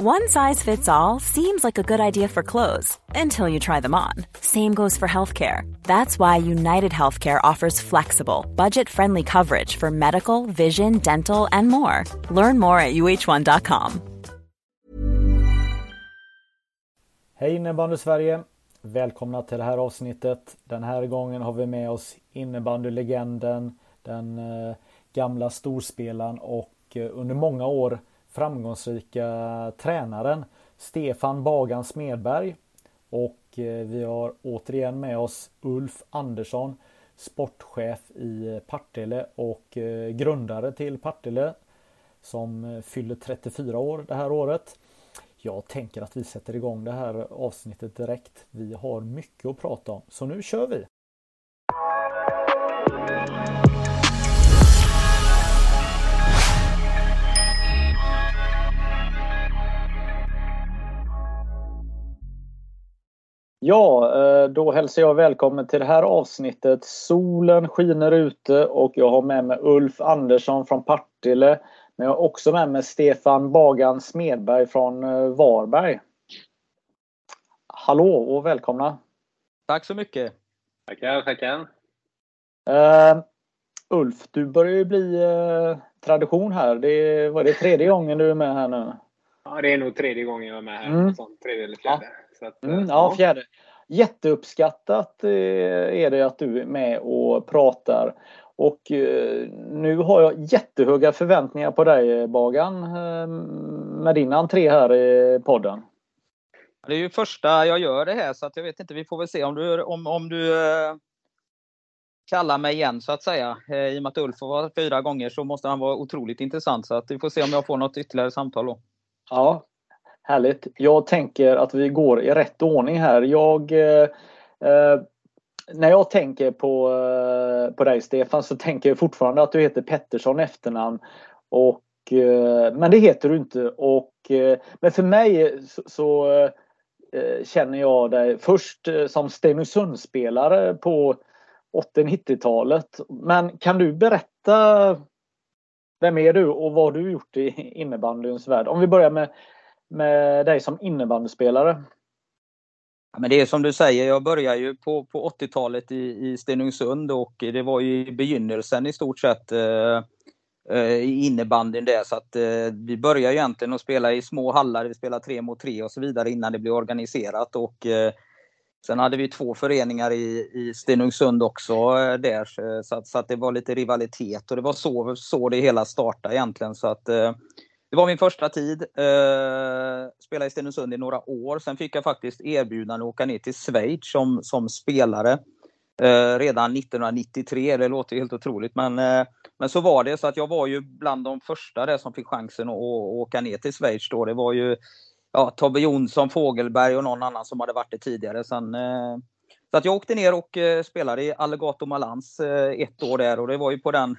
One size fits all seems like a good idea for clothes until you try them on. Same goes for healthcare. That's why United Healthcare offers flexible, budget friendly coverage for medical, vision, dental, and more. Learn more at uh1.com. Hej innebandy Sverige! Välkomna till det här avsnittet. Den här gången har vi med oss innebandylegenden, den eh, gamla storspelaren och eh, under många år framgångsrika tränaren Stefan Bagan Smedberg. Och eh, vi har återigen med oss Ulf Andersson, sportchef i Partille och eh, grundare till Partille som eh, fyller 34 år det här året. Jag tänker att vi sätter igång det här avsnittet direkt. Vi har mycket att prata om, så nu kör vi! Ja, eh, då hälsar jag välkommen till det här avsnittet. Solen skiner ute och jag har med mig Ulf Andersson från Partille. Men jag har också med mig Stefan Bagan Smedberg från eh, Varberg. Hallå och välkomna! Tack så mycket! Tackar, tackar! Uh, Ulf, du börjar ju bli uh, tradition här. Det var det tredje gången du är med här nu? Ja, det är nog tredje gången jag är med här. Mm. Sånt, tredje eller fjärde. Ja. Att, mm, ja, fjärde. Jätteuppskattat eh, är det att du är med och pratar. Och eh, nu har jag jättehöga förväntningar på dig Bagan eh, med din entré här i podden. Det är ju första jag gör det här så att jag vet inte, vi får väl se om du, om, om du kallar mig igen så att säga. I och med att Ulf var fyra gånger så måste han vara otroligt intressant så att vi får se om jag får något ytterligare samtal då. Ja, Härligt. Jag tänker att vi går i rätt ordning här. Jag, eh, eh, när jag tänker på, eh, på dig Stefan så tänker jag fortfarande att du heter Pettersson efternamn. Och, eh, men det heter du inte. Och, eh, men för mig så, så eh, känner jag dig först eh, som Stenungsundsspelare på 80-90-talet. Men kan du berätta vem är du och vad har du gjort i innebandyns värld? Om vi börjar med med dig som innebandyspelare? Ja, men det är som du säger, jag började ju på, på 80-talet i, i Stenungsund och det var ju i begynnelsen i stort sett eh, eh, i innebandyn där. Så att eh, vi började egentligen att spela i små hallar, vi spelade tre mot tre och så vidare innan det blev organiserat. Och, eh, sen hade vi två föreningar i, i Stenungsund också eh, där, så, att, så att det var lite rivalitet och det var så, så det hela startade egentligen. Så att, eh, det var min första tid. Eh, spelade i Stenungsund i några år. Sen fick jag faktiskt erbjudande att åka ner till Schweiz som, som spelare. Eh, redan 1993. Det låter helt otroligt men, eh, men så var det. Så att jag var ju bland de första där som fick chansen att, att åka ner till Schweiz. Då. Det var ju ja, Tobbe Jonsson, Fågelberg och någon annan som hade varit det tidigare. Sen, eh, så att jag åkte ner och eh, spelade i Allegato Malans eh, ett år där och det var ju på den,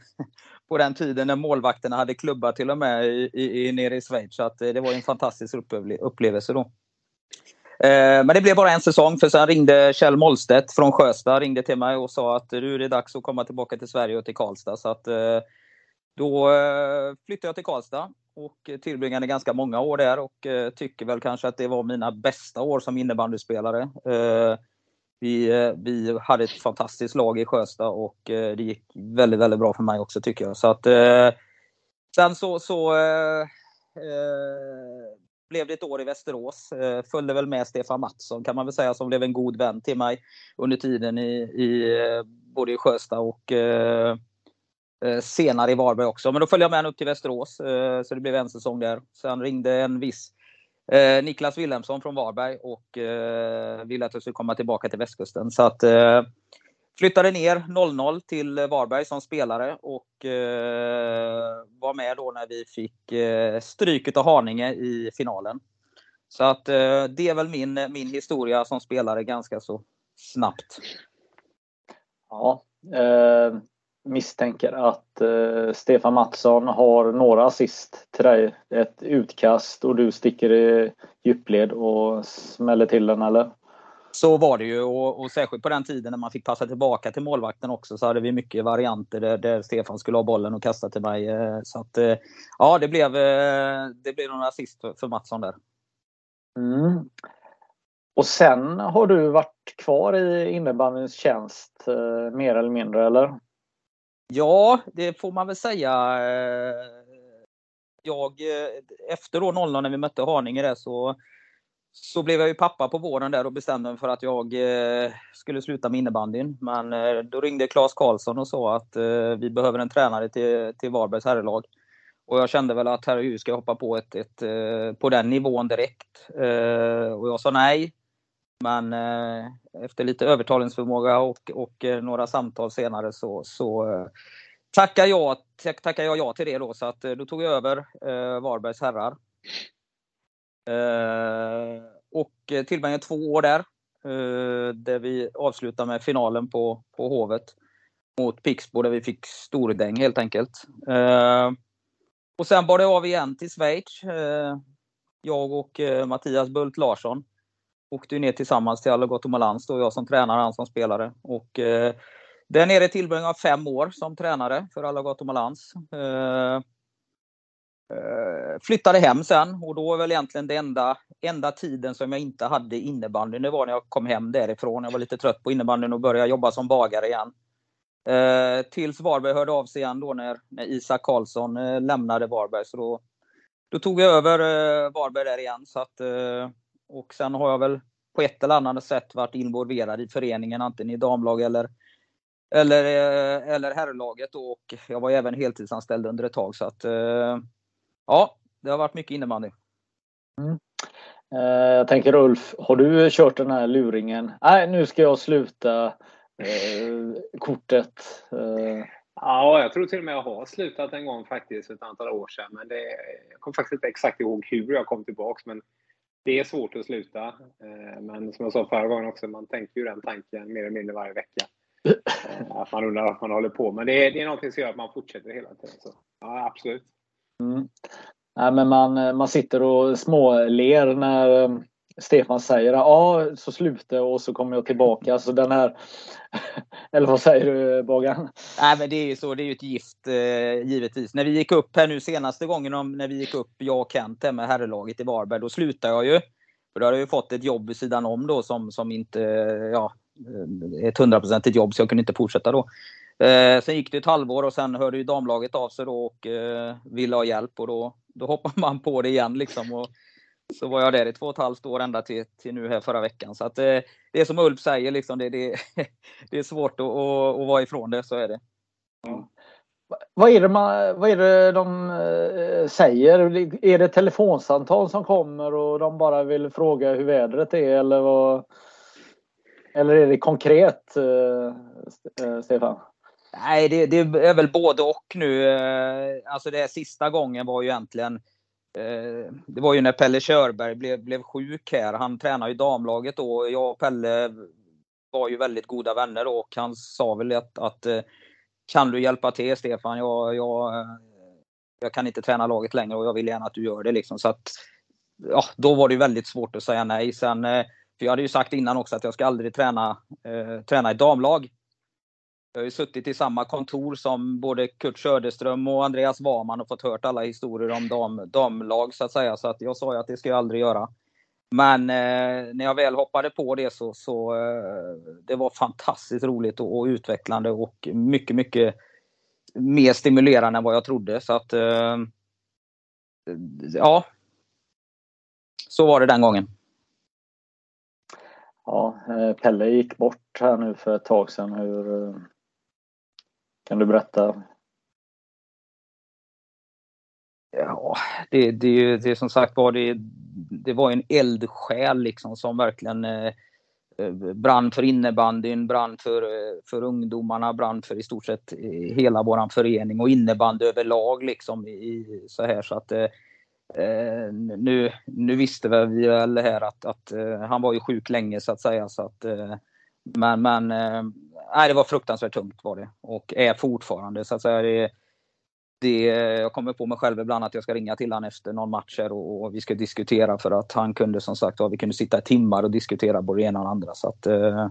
på den tiden när målvakterna hade klubbar till och med i, i, nere i Schweiz. Så att, eh, det var en fantastisk upplevelse då. Eh, men det blev bara en säsong för sen ringde Kjell Mollstedt från Sjöstad ringde till mig och sa att nu är det dags att komma tillbaka till Sverige och till Karlstad. Så att, eh, då flyttade jag till Karlstad och tillbringade ganska många år där och tycker väl kanske att det var mina bästa år som innebandyspelare. Vi, eh, vi hade ett fantastiskt lag i Sjösta och eh, det gick väldigt, väldigt bra för mig också tycker jag. Så att, eh, sen så, så eh, blev det ett år i Västerås. Eh, följde väl med Stefan Mattsson kan man väl säga som blev en god vän till mig under tiden i, i både i Sjösta och senare i Varberg också. Men då följde jag med honom upp till Västerås så det blev en säsong där. Sen ringde en viss eh, Niklas Wilhelmsson från Varberg och eh, ville att jag skulle komma tillbaka till västkusten. Så att eh, flyttade ner 0-0 till Varberg som spelare och eh, var med då när vi fick eh, stryket av Haninge i finalen. Så att eh, det är väl min, min historia som spelare ganska så snabbt. Ja, eh, misstänker att eh, Stefan Mattsson har några assist till dig. Ett utkast och du sticker i djupled och smäller till den eller? Så var det ju och, och, särskilt på den tiden när man fick passa tillbaka till målvakten också så hade vi mycket varianter där, där Stefan skulle ha bollen och kasta till mig. Eh, så att, eh, ja, det blev, eh, det blev någon assist för, för Mattsson där. Mm. Och sen har du varit kvar i innebandyns tjänst mer eller mindre, eller? Ja, det får man väl säga. Eh, jag, eh, efter då 00 när vi mötte Haninge där så så blev jag ju pappa på våren där och bestämde mig för att jag eh, skulle sluta med innebandyn. Men då ringde Claes Karlsson och sa att vi behöver en tränare till, till Varbergs herrlag. Och jag kände väl att herregud, ska jag hoppa på, ett, ett, på den nivån direkt? och jag sa nej. Men eh, efter lite övertalningsförmåga och, och eh, några samtal senare så, så eh, tackade, jag, tackade jag ja till det då. Så att, då tog jag över Varbergs herrar. Eh, och tillbringade två år där. Eh, där vi avslutade med finalen på, på Hovet mot Pixbo där vi fick stordäng helt enkelt. Eh, och sen bar det av igen till Schweiz. Jag och Mattias Bult Larsson åkte ner tillsammans till Algoto Malans, då jag som tränare, han som spelare. Och eh, där nere tillbringade jag fem år som tränare för Algoto Malans. Eh, eh, flyttade hem sen och då var väl egentligen det enda, enda tiden som jag inte hade innebandy. Det var när jag kom hem därifrån. Jag var lite trött på innebandyn och började jobba som bagare igen. Eh, tills Varberg hörde av sig igen då när, när Isak Karlsson eh, lämnade Varberg. Så då, då tog jag över eh, Varberg där igen. Så att, eh, och sen har jag väl på ett eller annat sätt varit involverad i föreningen, antingen i damlag eller eller, eh, eller herrlaget. Och jag var även heltidsanställd under ett tag. Så att, ja, det har varit mycket innebandy. Mm. Eh, jag tänker Ulf, har du kört den här luringen? Nej, nu ska jag sluta eh, kortet. Eh. Ja, jag tror till och med jag har slutat en gång faktiskt ett antal år sedan. Men det, jag kommer faktiskt inte exakt ihåg hur jag kom tillbaks. Men det är svårt att sluta. Eh, men som jag sa förra gången också, man tänker ju den tanken mer eller mindre varje vecka. Eh, att man undrar vad man håller på med. Det är, det är någonting som gör att man fortsätter hela tiden. Så, ja, absolut. Mm. Nej, men man, man sitter och småler när Stefan säger ja, så slutar och så kommer jag tillbaka. Så den här, eller vad säger du Bagan? Nej, men det är ju så, det är ju ett gift eh, givetvis. När vi gick upp här nu senaste gången, om, när vi gick upp, jag och Kent med herrlaget i Varberg, då slutade jag ju. För då hade jag ju fått ett jobb vid sidan om då som, som inte, ja, eh, ett hundraprocentigt jobb så jag kunde inte fortsätta då. Eh, sen gick det ett halvår och sen hörde ju damlaget av sig då och eh, ville ha hjälp och då, då hoppade man på det igen liksom. Och så var jag där i två och ett halvt år ända till, till nu här förra veckan. Så att eh, det är som Ulf säger, liksom, det, det, det är svårt att, att, vara ifrån det, så är det. Ja. Vad är, det man, vad är det de eh, säger? Är det telefonsamtal som kommer och de bara vill fråga hur vädret är eller vad? Eller är det konkret, eh, Stefan? Nej, det, det, är väl både och nu. Alltså det sista gången var ju egentligen Eh, det var ju när Pelle Körberg blev, blev sjuk här. Han tränade ju damlaget då. Jag och Pelle var ju väldigt goda vänner då och han sa väl att, att eh, kan du hjälpa till Stefan? Jag, jag, eh, jag kan inte träna laget längre och jag vill gärna att du gör det. Liksom. Så att, ja, då var det väldigt svårt att säga nej. Sen, för jag hade ju sagt innan också att jag ska aldrig träna, eh, träna i damlag. Jag har ju suttit i samma kontor som både Kurt Söderström och Andreas Waman och fått hört alla historier om dam, damlag så att säga. Så att jag sa ju att det ska jag aldrig göra. Men eh, när jag väl hoppade på det så, så eh, det var fantastiskt roligt och, och, utvecklande och mycket, mycket mer stimulerande än vad jag trodde. Så att eh, ja. Så var det den gången. Ja, eh, Pelle gick bort här nu för ett tag sedan. Hur, eh, kan du berätta? Ja, det, det, det som sagt var det, det var en eldsjäl liksom som verkligen eh, eh brann för innebandyn, brann för, eh, för ungdomarna, brann för i stort sett eh, hela våran förening och innebandy överlag liksom i, så här så att eh, nu, nu visste vi väl här att, att eh, han var ju sjuk länge så att säga så att eh, men, men nej, det var fruktansvärt tungt var det och är fortfarande så att säga. Det, det, jag kommer på mig själv ibland att jag ska ringa till honom efter någon match och, och, vi ska diskutera för att han kunde som sagt vi kunde sitta i timmar och diskutera både det ena och det andra. Så att, eh,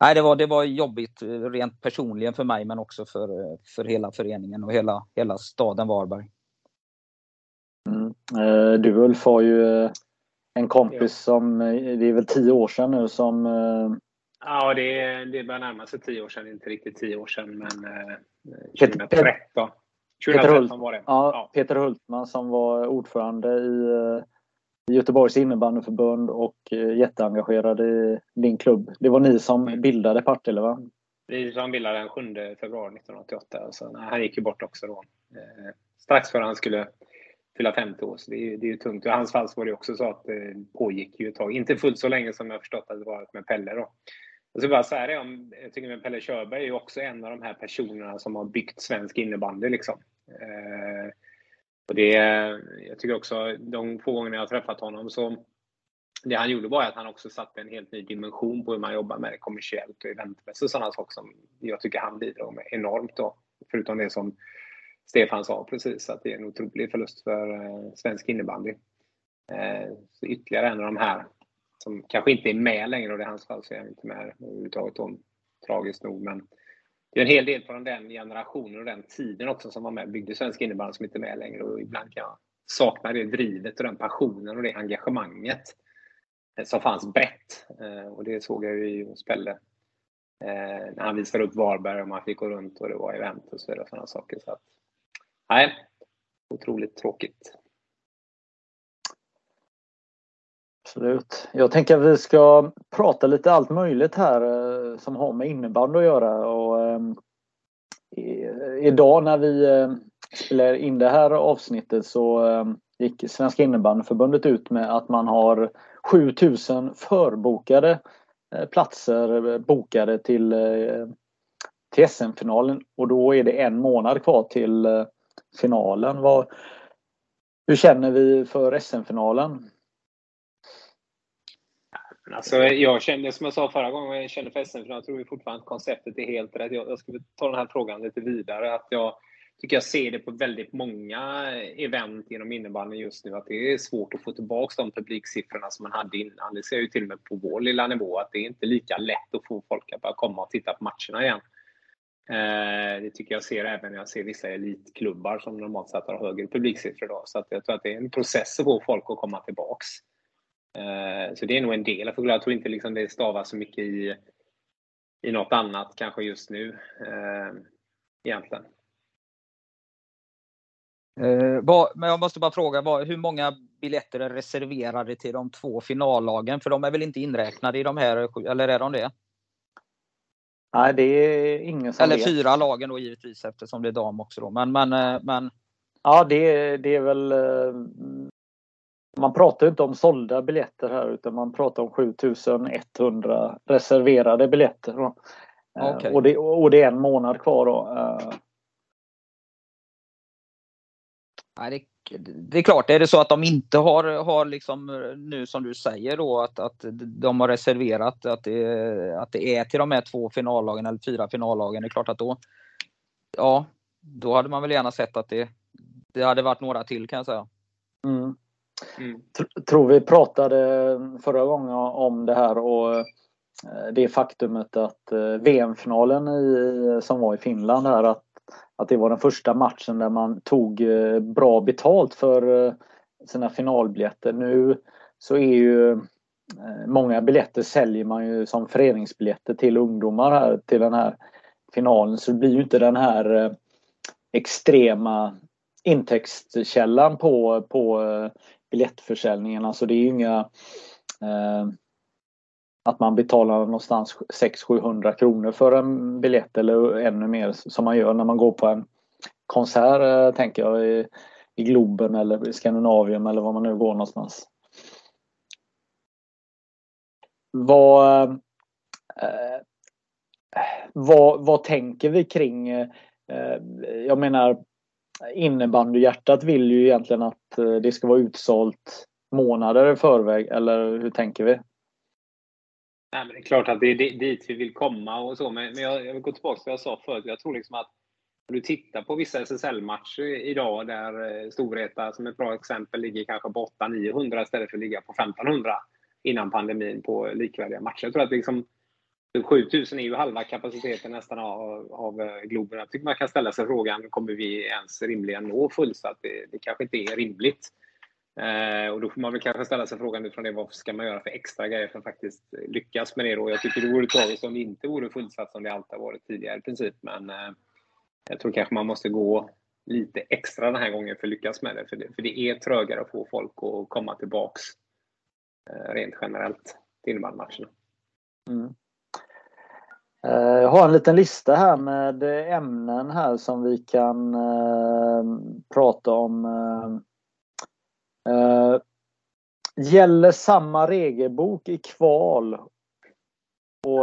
nej, det, var, det var jobbigt rent personligen för mig men också för, för hela föreningen och hela, hela staden Varberg. Mm. Eh, du Ulf har ju eh, en kompis ja. som, eh, det är väl tio år sedan nu som Ja, det, det börjar närma sig tio år sedan, inte riktigt tio år sedan men 2013. 2013 var det. Ja, ja, Peter Hultman som var ordförande i, i Göteborgs innebandyförbund och jätteengagerad i din klubb. Det var ni som mm. bildade Partille va? Vi som bildade den 7 februari 1988. Så, han gick ju bort också då. Eh, strax före han skulle fylla 50 år. Så det är, det är ju tungt. I hans fall var det också så att det pågick ju ett tag. Inte fullt så länge som jag förstått att det varit med Pelle då. Jag ska bara säga det om, jag tycker att Pelle Körberg är ju också en av de här personerna som har byggt svensk innebandy liksom. Eh, och det, jag tycker också, de få gångerna jag har träffat honom så det han gjorde var att han också satte en helt ny dimension på hur man jobbar med det kommersiellt och eventmässigt och sådana saker som jag tycker han bidrar med enormt då. Förutom det som Stefan sa precis, att det är en otrolig förlust för eh, svensk innebandy. Eh, så ytterligare en av de här som kanske inte är med längre och i hans fall så är han inte med överhuvudtaget. Om, tragiskt nog, men det är en hel del från den generationen och den tiden också som var med och byggde svensk innebandy som inte är med längre och ibland kan jag sakna det drivet och den passionen och det engagemanget som fanns brett. Eh, och det såg jag ju hos Pelle eh, när han visade upp Varberg och man fick gå runt och det var event och så vidare. Och sådana saker. Så att, nej, otroligt tråkigt. Absolut. Jag tänker att vi ska prata lite allt möjligt här eh, som har med innebandy att göra. Och, eh, idag när vi eh, spelar in det här avsnittet så eh, gick Svenska innebandyförbundet ut med att man har 7000 förbokade eh, platser eh, bokade till, eh, till SM-finalen och då är det en månad kvar till finalen. Vad, hur känner vi för SM-finalen? Alltså, alltså, jag kände som jag sa förra gången, jag kände för SM, för jag tror fortfarande att konceptet är helt rätt. Jag, jag skulle ta den här frågan lite vidare. Att jag tycker jag ser det på väldigt många event inom innebandyn just nu, att det är svårt att få tillbaka de publiksiffrorna som man hade innan. Det ser jag ju till och med på vår lilla nivå, att det är inte lika lätt att få folk att börja komma och titta på matcherna igen. Eh, det tycker jag ser även när jag ser vissa elitklubbar som normalt sett har högre publiksiffror. Då. Så att jag tror att det är en process att få folk att komma tillbaks. Eh, så det är nog en del. Jag tror inte liksom det stavas så mycket i, i något annat kanske just nu. Eh, egentligen. men jag måste bara fråga, hur många biljetter är reserverade till de två finallagen? För de är väl inte inräknade i de här, eller är de det? Nej, det är ingen som Eller vet. fyra lagen då givetvis eftersom det är dam också då. Men, men, eh, men... Ja, det, det är väl... Eh, man pratar inte om sålda biljetter här utan man pratar om 7100 reserverade biljetter. Eh, okay. Och, det, och det är en månad kvar då. Nej, det det är klart, är det så att de inte har, har liksom, nu som du säger då att, att de har reserverat att det, att det är till de här två finallagen eller fyra finallagen, det är klart att då, ja, då hade man väl gärna sett att det, det hade varit några till kan jag säga. Mm. Mm. Tror vi pratade förra gången om det här och eh, det faktumet att eh, VM-finalen i, som var i Finland här att att det var den första matchen där man tog eh, bra betalt för sina finalbiljetter. Nu så är ju många biljetter säljer man ju som föreningsbiljetter till ungdomar här till den här finalen så det blir ju inte den här extrema intäktskällan på, på biljettförsäljningen. Alltså det är ju inga eh, att man betalar någonstans 600-700 kronor för en biljett eller ännu mer som man gör när man går på en konsert eh, tänker jag i, i Globen eller i Skandinavium eller var man nu går någonstans. Vad, eh, eh vad, vad tänker vi kring eh, eh jag menar innebandyhjärtat vill ju egentligen att eh, det ska vara utsålt månader i förväg eller hur tänker vi? Nej, men det är klart att det är dit vi vill komma och så, men, jag, jag vill gå tillbaka till vad jag sa förut. Jag tror liksom att om du tittar på vissa SSL-matcher idag där eh, Storvreta som ett bra exempel ligger kanske på 800-900 istället för att ligga på 1500 innan pandemin på likvärdiga matcher. Jag tror att liksom 7000 är ju halva kapaciteten nästan av, av eh, Globen. Jag tycker man kan ställa sig frågan, kommer vi ens rimligen nå fullsatt? Det, det kanske inte är rimligt. Eh, och då får man väl kanske ställa sig frågan utifrån det, vad ska man göra för extra grejer för att faktiskt lyckas med det då? Jag tycker det vore tragiskt om det inte vore fullsatt som det alltid har varit tidigare i princip. Men eh, jag tror kanske man måste gå lite extra den här gången för att lyckas med det. För det, för det är trögare att få folk att komma tillbaks eh, rent generellt till innebandymatcherna. Mm. Eh, jag har en liten lista här med ämnen här som vi kan eh, prata om. Eh, gäller samma regelbok i kval och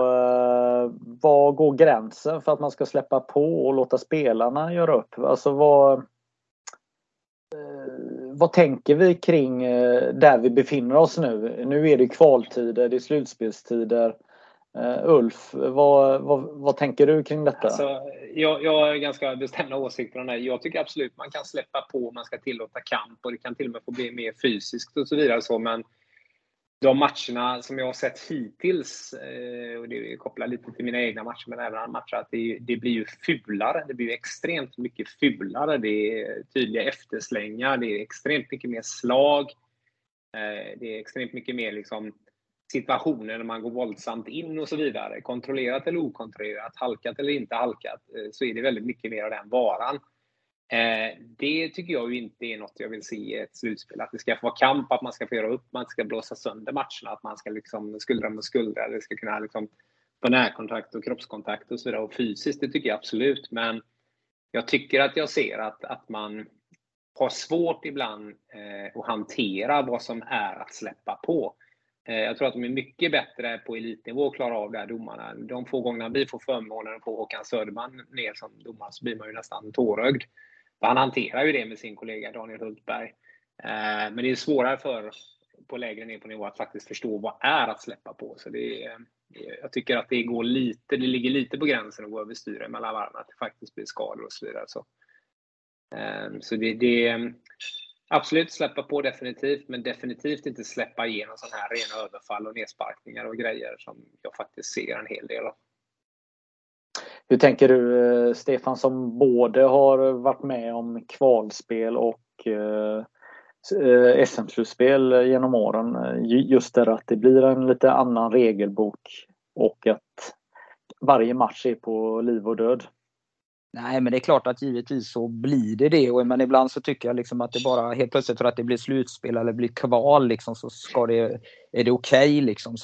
var går gränsen för att man ska släppa på och låta spelarna göra upp? Alltså vad, vad tänker vi kring där vi befinner oss nu? Nu är det kvaltider, det är slutspelstider. Uh, Ulf, vad, vad, vad, tänker du kring detta? Alltså, jag, jag har ganska bestämda åsikter om det. Jag tycker absolut man kan släppa på, man ska tillåta kamp och det kan till och med få bli mer fysiskt och så vidare. Så, men de matcherna som jag har sett hittills, eh, och det kopplar lite till mina egna matcher men även andra matcher, att det, det, blir ju fulare. Det blir extremt mycket fulare. Det är tydliga efterslängar, det är extremt mycket mer slag. Eh, det är extremt mycket mer liksom situationer när man går våldsamt in och så vidare. Kontrollerat eller okontrollerat, halkat eller inte halkat, eh, så är det väldigt mycket mer av den varan. Eh, det tycker jag ju inte är något jag vill se i ett slutspel. Att det ska få vara kamp, att man ska få göra upp, man ska blåsa sönder matcherna, att man ska liksom skuldra mot skuldra, det ska kunna liksom få närkontakt och kroppskontakt och så vidare. Och fysiskt, det tycker jag absolut. Men jag tycker att jag ser att, att man har svårt ibland eh, att hantera vad som är att släppa på. Eh, jag tror att de är mycket bättre på elitnivå att klara av det här domarna. De få gångerna vi får förmånen att få Håkan Söderman ner som domare så blir man ju nästan tårögd. Han hanterar ju det med sin kollega Daniel Hultberg. Eh, men det är svårare för på lägre ner på nivå att faktiskt förstå vad är att släppa på. Så det är, eh, jag tycker att det går lite, det ligger lite på gränsen att gå överstyr mellan varven, att det faktiskt blir skador och så vidare. Så, så det, det Absolut släppa på definitivt, men definitivt inte släppa igenom sådana här rena överfall och nedsparkningar och grejer som jag faktiskt ser en hel del av. Hur tänker du eh, Stefan som både har varit med om kvalspel och eh, eh, SM-slutspel genom åren. Just det att det blir en lite annan regelbok och att varje match är på liv och död. Nej, men det är klart att givetvis så blir det det. Men ibland så tycker jag liksom att det bara helt plötsligt för att det blir slutspel eller blir kval liksom, så ska det, är det okej. Okay, liksom.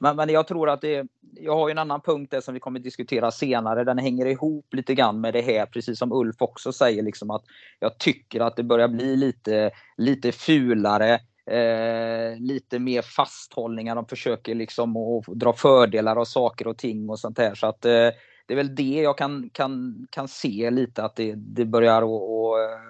men, men jag tror att det, jag har en annan punkt där som vi kommer att diskutera senare. Den hänger ihop lite grann med det här, precis som Ulf också säger. Liksom, att jag tycker att det börjar bli lite, lite fulare. Eh, lite mer fasthållningar. De försöker liksom att dra fördelar av saker och ting och sånt där. Så att eh, det är väl det jag kan, kan, kan se lite att det, det börjar att eh,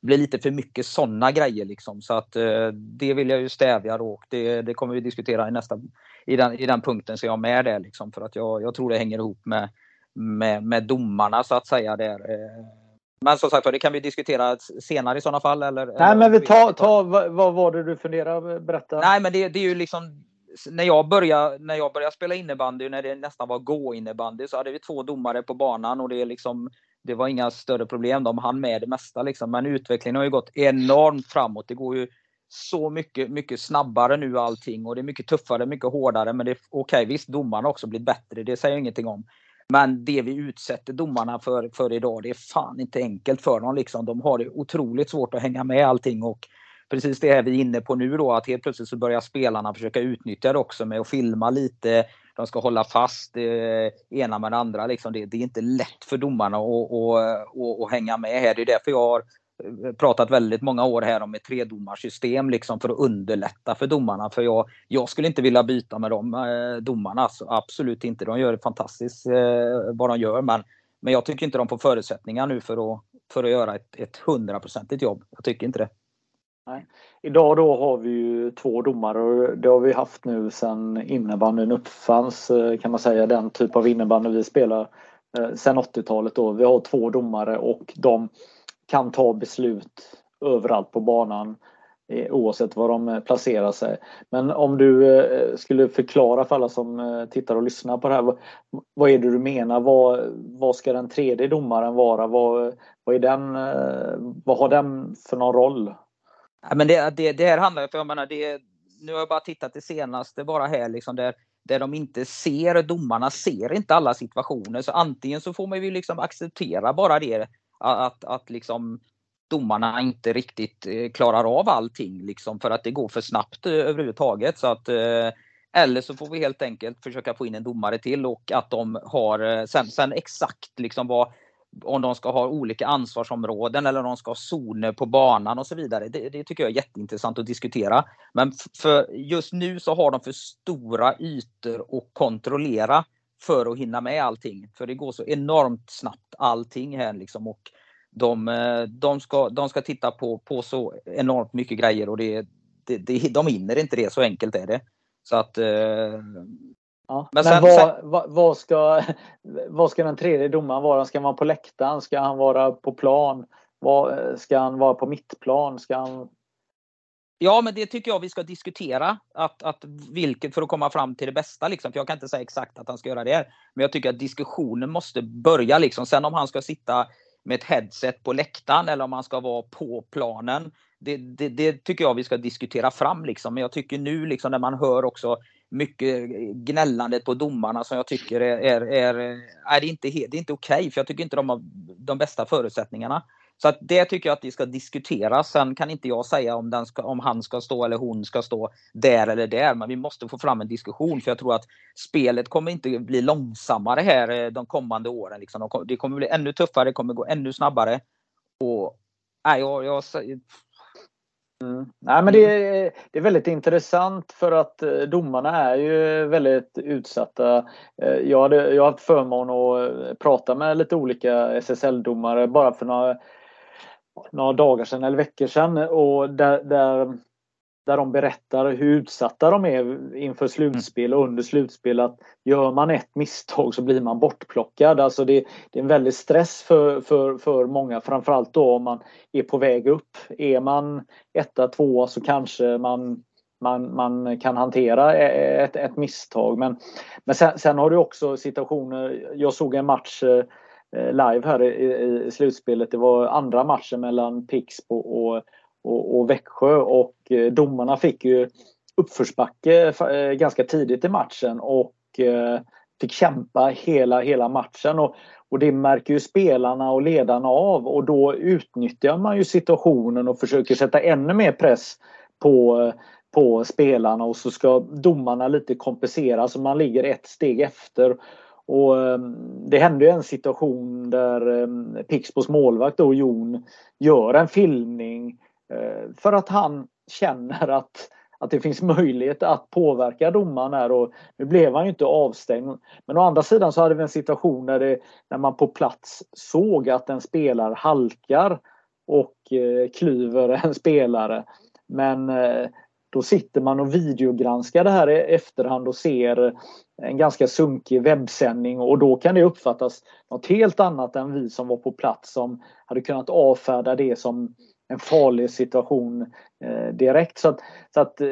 bli lite för mycket sådana grejer liksom. Så att eh, det vill jag ju stävja då och det, det kommer vi diskutera i nästa, i den, i den punkten så jag med det liksom. För att jag, jag tror det hänger ihop med, med, med domarna så att säga där. Eh. Men som sagt det kan vi diskutera senare i sådana fall eller? Nej eller, men vi tar, ta, vad, vad var det du funderade berätta? Nej men det, det är ju liksom när jag började, när jag började spela innebandy, när det nästan var gå-innebandy, så hade vi två domare på banan och det, är liksom, det var inga större problem. De hann med det mesta. Liksom. Men utvecklingen har ju gått enormt framåt. Det går ju så mycket, mycket snabbare nu allting och det är mycket tuffare, mycket hårdare. Men det okej, okay, visst domarna har också blivit bättre, det säger jag ingenting om. Men det vi utsätter domarna för, för idag, det är fan inte enkelt för dem. Liksom. De har det otroligt svårt att hänga med allting och precis det är vi är inne på nu då, att helt plötsligt så börjar spelarna försöka utnyttja det också med att filma lite. De ska hålla fast det eh, ena med det andra. Liksom det, det är inte lätt för domarna att, hänga med här. Det är därför jag har eh, pratat väldigt många år här om ett tredomarsystem liksom för att underlätta för domarna. För jag, jag skulle inte vilja byta med de eh, domarna. Alltså, absolut inte. De gör fantastiskt eh, vad de gör. Men, men jag tycker inte de får förutsättningar nu för att, för att göra ett hundraprocentigt jobb. Jag tycker inte det. Nej. Idag då har vi ju två domare och det har vi haft nu sedan innebandyn uppfanns eh, kan man säga, den typ av innebandy vi spelar. Eh, sedan 80-talet då. Vi har två domare och de kan ta beslut överallt på banan eh, oavsett var de placerar sig. Men om du skulle förklara för alla som tittar och lyssnar på det här. Vad är det du menar? Vad, vad ska den tredje domaren vara? Vad, vad, är den, vad har den för någon roll? Ja, men det, det, det här handlar ju, jag menar, det, nu har jag bara tittat det senaste bara här liksom där, där de inte ser, domarna ser inte alla situationer. Så antingen så får man ju liksom acceptera bara det att, att liksom domarna inte riktigt eh, klarar av allting liksom för att det går för snabbt eh, överhuvudtaget. Så att, eh, eller så får vi helt enkelt försöka få in en domare till och att de har sen, sen exakt liksom vad om de ska ha olika ansvarsområden eller om de ska ha zoner på banan och så vidare. Det, det tycker jag är jätteintressant att diskutera. Men för just nu så har de för stora ytor att kontrollera för att hinna med allting. För det går så enormt snabbt allting här liksom. Och de, eh, de, ska, de ska titta på, på så enormt mycket grejer och det, det, det, de hinner inte det, så enkelt är det. Så att eh, Ja, men, men vad, sen... vad, vad, ska, vad ska den tredje domaren vara? Ska han vara på läktaren? Ska han vara på plan? Vad, ska han vara på mittplan? Ska han... Ja, men det tycker jag vi ska diskutera. Att, att vilket för att komma fram till det bästa. Liksom. För jag kan inte säga exakt att han ska göra det. Men jag tycker att diskussionen måste börja. Liksom. Sen om han ska sitta med ett headset på läktaren eller om han ska vara på planen. Det, det, det tycker jag vi ska diskutera fram. Liksom. Men jag tycker nu liksom, när man hör också mycket gnällandet på domarna som jag tycker är, är, är, är det inte, det är inte okej okay, för jag tycker inte de har de bästa förutsättningarna. Så att det tycker jag att vi ska diskutera. Sen kan inte jag säga om, den ska, om han ska stå eller hon ska stå där eller där. Men vi måste få fram en diskussion för jag tror att spelet kommer inte bli långsammare här eh, de kommande åren. Liksom. Det kommer bli ännu tuffare, det kommer gå ännu snabbare. Och, nej, jag, jag, Mm. Nej, men det är, det är väldigt intressant för att eh, domarna är ju väldigt utsatta. Eh, jag, hade, jag har haft förmån att eh, prata med lite olika SSL-domare bara för några, några dagar sedan eller veckor sedan och där, där där de berättar hur utsatta de är inför slutspel och under slutspel. Att gör man ett misstag så blir man bortplockad. Alltså det, det är en väldig stress för, för, för många, framförallt då om man är på väg upp. Är man etta, tvåa så kanske man man, man kan hantera ett, ett misstag. Men, men sen, sen har du också situationer, jag såg en match eh, live här i, i, slutspelet. Det var andra matchen mellan Pixbo och, och, och Växjö och eh, domarna fick ju uppförsbacke eh, ganska tidigt i matchen och eh, fick kämpa hela, hela matchen. Och, och det märker ju spelarna och ledarna av och då utnyttjar man ju situationen och försöker sätta ännu mer press på, på spelarna och så ska domarna lite kompensera så man ligger ett steg efter. Och Det hände en situation där Pixbos målvakt då, Jon gör en filmning Eh, för att han känner att, att det finns möjlighet att påverka domaren här och nu blev han ju inte avstängd. Men å andra sidan så hade vi en situation där, det, där man på plats såg att en spelare halkar och eh, klyver en spelare. Men eh, då sitter man och videogranskar det här i efterhand och ser en ganska sunkig webbsändning och då kan det uppfattas något helt annat än vi som var på plats som hade kunnat avfärda det som en farlig situation eh, direkt. Så att, så att eh,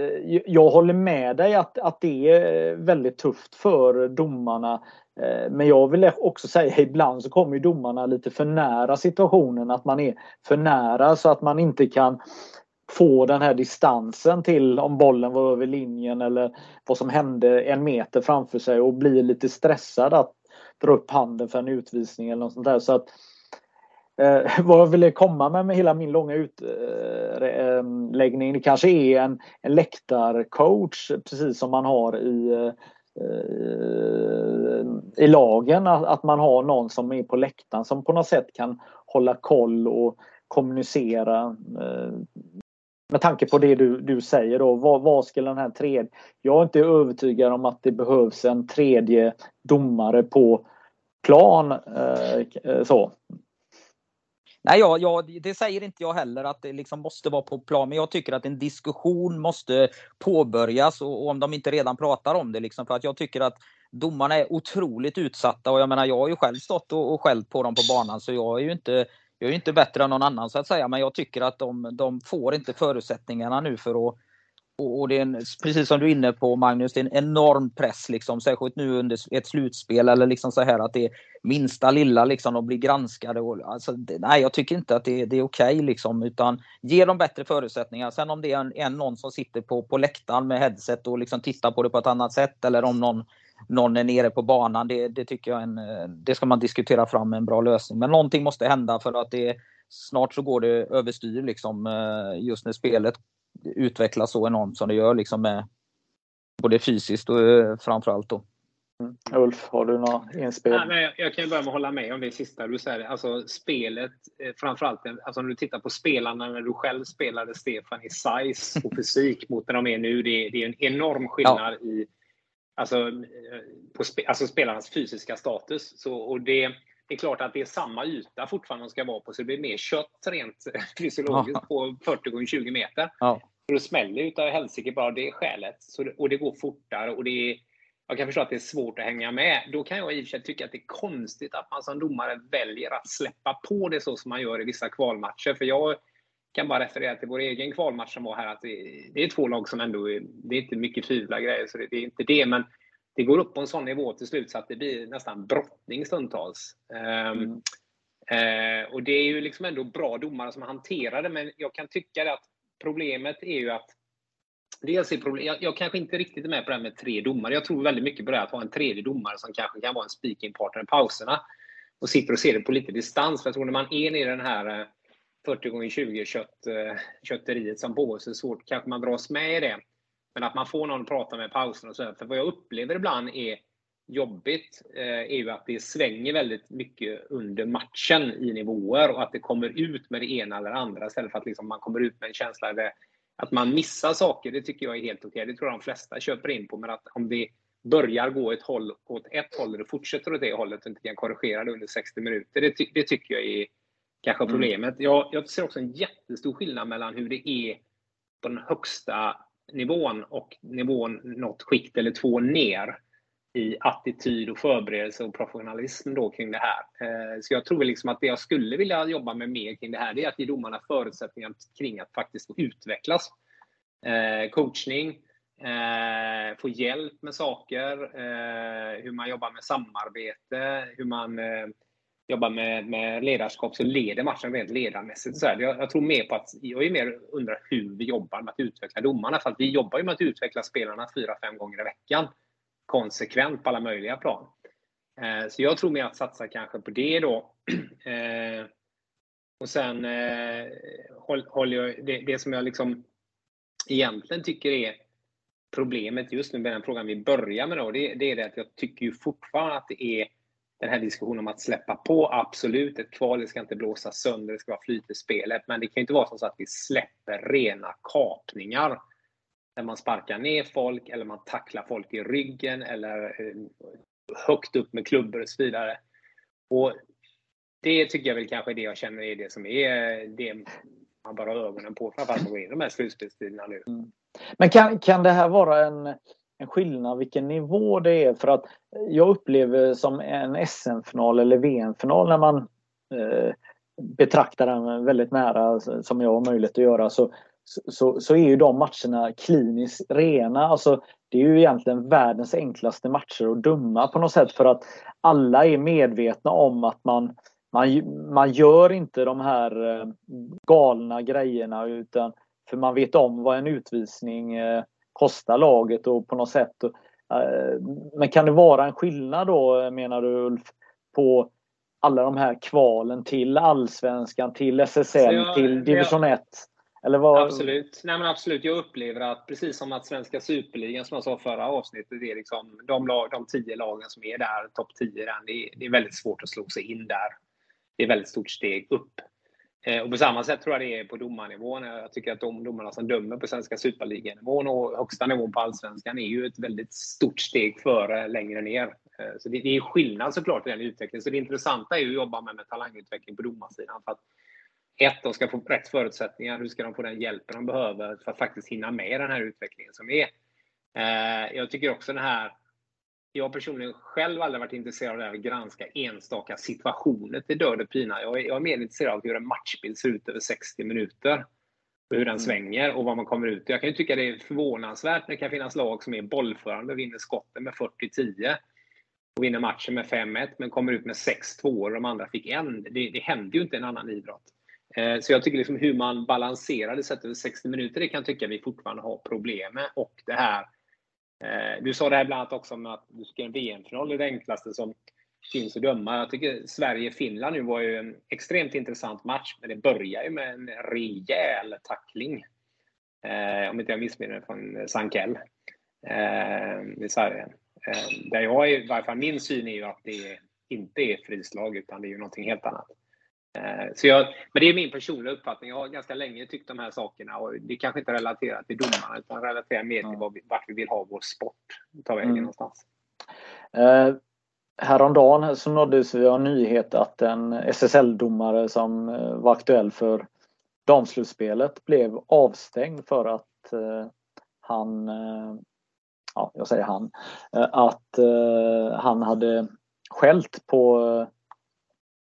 jag håller med dig att, att det är väldigt tufft för domarna. Eh, men jag vill också säga ibland så kommer domarna lite för nära situationen. Att man är för nära så att man inte kan få den här distansen till om bollen var över linjen eller vad som hände en meter framför sig och blir lite stressad att dra upp handen för en utvisning eller något sånt där. Så att, Eh, vad jag ville komma med med hela min långa utläggning, det kanske är en, en läktarcoach precis som man har i, eh, i lagen. Att, man har någon som är på läktaren som på något sätt kan hålla koll och kommunicera eh, med tanke på det du, du säger då, vad, vad skulle den här tredje... Jag är inte övertygad om att det behövs en tredje domare på plan. Eh, så. Nej, ja, ja, det säger inte jag heller att det liksom måste vara på plan, men jag tycker att en diskussion måste påbörjas och, och om de inte redan pratar om det. Liksom, för att jag tycker att domarna är otroligt utsatta och jag menar, jag har ju själv stått och, och skällt på dem på banan så jag är ju inte jag är inte bättre än någon annan så att säga, men jag tycker att de, de får inte förutsättningarna nu för att och, det är en, precis som du är inne på Magnus, det är en enorm press liksom, särskilt nu under ett slutspel eller liksom så här att det är minsta lilla liksom de blir granskade. Och, alltså, det, nej, jag tycker inte att det, det är okej okay, liksom, utan ge dem bättre förutsättningar. Sen om det är en, en någon som sitter på, på läktaren med headset och liksom tittar på det på ett annat sätt eller om någon, någon är nere på banan, det, det tycker jag en, det ska man diskutera fram en bra lösning. Men någonting måste hända för att det snart så går det överstyr liksom eh, just när spelet utvecklas så enormt som det gör liksom med både fysiskt och eh, framförallt då. Mm. Ulf, har du några inspel? Ja, men jag kan börja med att hålla med om det sista du säger. Alltså spelet, eh, framförallt alltså när du tittar på spelarna när du själv spelade Stefan i size och fysik mot när de är nu. Det är, det är en enorm skillnad ja. i alltså, eh, på spe, alltså spelarnas fysiska status. Så, och det, det är klart att det är samma yta fortfarande de ska vara på, så det blir mer kött rent fysiologiskt ja. på 40 x 20 meter. Ja. Så det smäller utav helsike bara det är skälet. Så och det går fortare och det är, jag kan förstå att det är svårt att hänga med. Då kan jag i och för sig tycka att det är konstigt att man som domare väljer att släppa på det så som man gör i vissa kvalmatcher. För jag kan bara referera till vår egen kvalmatch som var här. att Det, det är två lag som ändå, är, det är inte mycket fula grejer, så det, det är inte det. Men det går upp på en sån nivå till slut så att det blir nästan brottning stundtals. Ehm, mm. Eh, och det är ju liksom ändå bra domare som hanterar det, men jag kan tycka att problemet är ju att Dels är problem, jag, jag kanske inte riktigt är med på det här med tre domare. Jag tror väldigt mycket på det här att ha en tredje domare som kanske kan vara en speaking partner i pauserna. Och sitter och ser det på lite distans. För jag tror när man är nere i den här 40 x 20 kött, eh, kötteriet som pågår så svårt kanske man dras med i det. Men att man får någon att prata med i pausen och så. För vad jag upplever ibland är jobbigt eh, är ju att det svänger väldigt mycket under matchen i nivåer och att det kommer ut med det ena eller andra istället för att liksom man kommer ut med en känsla där att man missar saker. Det tycker jag är helt okej. Det tror jag de flesta köper in på. Men att om det börjar gå ett håll, åt ett håll och det fortsätter åt det hållet och inte kan korrigera det under 60 minuter. Det, ty det tycker jag är kanske mm. problemet. Jag, jag ser också en jättestor skillnad mellan hur det är på den högsta nivån och nivån något skikt eller två ner i attityd och förberedelse och professionalism då kring det här. Eh, så jag tror liksom att det jag skulle vilja jobba med mer kring det här, det är att ge domarna förutsättningar kring att faktiskt få utvecklas. Eh, coachning, eh, få hjälp med saker, hur man jobbar med samarbete, hur man jobbar med, med ledarskap så leder matchen rent ledarmässigt. Så här. Jag, jag, tror mer på att, jag är mer undrar hur vi jobbar med att utveckla domarna. För att vi jobbar ju med att utveckla spelarna fyra, fem gånger i veckan. Konsekvent på alla möjliga plan. Eh, så jag tror mer att satsa kanske på det då. Eh, och sen eh, håller jag, det, det som jag liksom egentligen tycker är problemet just nu med den frågan vi börjar med då, det, det är det att jag tycker ju fortfarande att det är den här diskussionen om att släppa på, absolut, ett kval, det ska inte blåsa sönder, det ska vara flyt i spelet. Men det kan ju inte vara så att vi släpper rena kapningar. Där man sparkar ner folk eller man tacklar folk i ryggen eller eh, högt upp med klubbor och så vidare. Och det tycker jag väl kanske är det jag känner är det som är det man bara har ögonen på framförallt när man går in i de här slutspelstiderna nu. Mm. Men kan, kan det här vara en en skillnad vilken nivå det är. För att jag upplever som en SM-final eller VM-final när man eh, betraktar den väldigt nära som jag har möjlighet att göra så, så, så är ju de matcherna kliniskt rena. Alltså, det är ju egentligen världens enklaste matcher att döma på något sätt för att alla är medvetna om att man, man, man gör inte de här eh, galna grejerna utan för man vet om vad en utvisning eh, kosta laget och på något sätt. Eh, men kan det vara en skillnad då menar du Ulf på alla de här kvalen till allsvenskan, till SSL, jag, till division 1? Eller vad? Absolut. Nej, men absolut. Jag upplever att precis som att svenska superligan, som jag sa förra avsnittet, det är liksom de, lag, de tio lagen som är där, topp 10, det är, det är väldigt svårt att slå sig in där. Det är ett väldigt stort steg upp. Eh, och på samma sätt tror jag det är på domarnivån. Jag tycker att de domarna som dömer på svenska superliganivån och högsta nivån på allsvenskan är ju ett väldigt stort steg före längre ner. Eh, så det, är skillnad såklart i den utvecklingen. Så det intressanta är ju att jobba med, med talangutveckling på domarsidan. För att ett, de ska få rätt förutsättningar. Hur ska de få den hjälpen de behöver för att faktiskt hinna med den här utvecklingen som är? Eh, jag tycker också den här jag personligen själv aldrig varit intresserad av att granska enstaka situationer till död och pina. Jag är, jag är mer intresserad av hur en matchbild ser ut över 60 minuter. Och hur den mm. svänger och vad man kommer ut Jag kan ju tycka det är förvånansvärt när det kan finnas lag som är bollförande och vinner skotten med 40-10 och vinner matchen med 5-1 men kommer ut med 6-2 och de andra fick en. Det, det händer ju inte i en annan idrott. Eh, så jag tycker liksom hur man balanserar det sett över 60 minuter, det kan jag tycka vi fortfarande har problem med. Och det här Eh, du sa det här bland annat också om att du tycker en VM-final är det enklaste som finns att döma. Jag tycker Sverige-Finland nu var ju en extremt intressant match, men det börjar ju med en rejäl tackling. Eh, om inte jag missminner mig, från Sankell eh, i Sverige. Eh, där jag, i varje fall min syn är ju att det inte är frislag, utan det är ju någonting helt annat. Eh, så jag, men det är min personliga uppfattning. Jag har ganska länge tyckt de här sakerna och det kanske inte relaterar till domarna utan relaterar mer till vad vi, vart vi vill ha vår sport ta vägen mm. någonstans. Eh, häromdagen så nåddes vi av nyhet att en SSL-domare som eh, var aktuell för damslutspelet blev avstängd för att eh, han, eh, ja jag säger han, eh, att han hade skällt på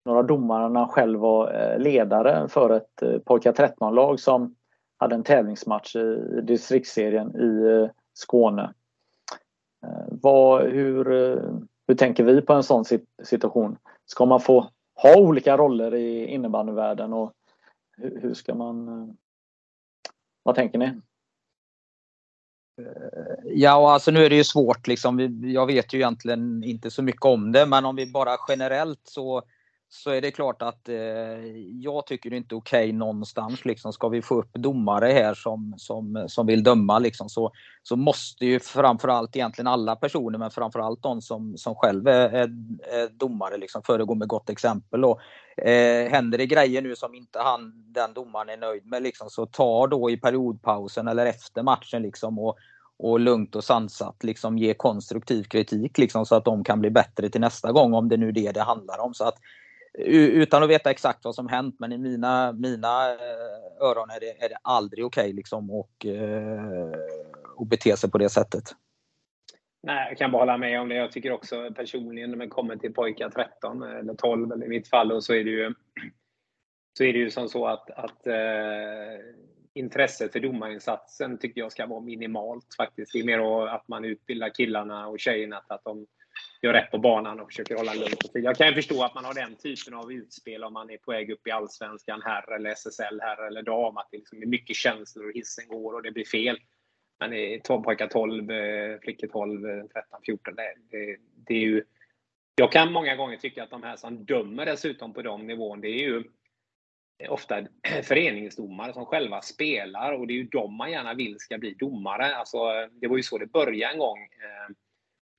några domare när han själv var eh, ledare för ett eh, pojkar 13-lag som hade en tävlingsmatch i distriktsserien i eh, Skåne. Vad, hur, hur tänker vi på en sån situation? Ska man få ha olika roller i innebandyvärlden och hur, hur ska man... Vad tänker ni? Ja, alltså nu är det ju svårt liksom. Jag vet ju egentligen inte så mycket om det, men om vi bara generellt så så är det klart att eh, jag tycker det inte okej okay någonstans. Liksom. Ska vi få upp domare här som, som, som vill döma liksom, så, så måste ju framförallt egentligen alla personer, men framförallt de som, som själv är, är, är domare, liksom, föregå med gott exempel. Och, eh, händer det grejer nu som inte han, den domaren är nöjd med, liksom, så ta då i periodpausen eller efter matchen liksom, och, och lugnt och sansat liksom ge konstruktiv kritik liksom, så att de kan bli bättre till nästa gång om det nu är det det handlar om. Så att utan att veta exakt vad som hänt, men i mina, mina eh, öron är det, är det aldrig okej okay, liksom och, eh, och bete sig på det sättet. Nej, jag kan bara hålla med om det. Jag tycker också personligen när man kommer till pojkar 13 eh, eller 12 eller i mitt fall och så är det ju så är det ju som så att, att eh, intresset för domarinsatsen tycker jag ska vara minimalt faktiskt. Det är mer att man utbildar killarna och tjejerna att de gör rätt på banan och försöker hålla lugn profil. Jag kan förstå att man har den typen av utspel om man är på väg upp i Allsvenskan, herr eller SSL, herr eller dam. Att det liksom är mycket känslor och hissen går och det blir fel. Men i pojkar 12, eh, flickor 12, 13, 14. Det, det, det, är ju... Jag kan många gånger tycka att de här som dömer dessutom på de nivån, det är ju ofta föreningsdomare som själva spelar och det är ju de man gärna vill ska bli domare. Alltså, det var ju så det började en gång. Eh,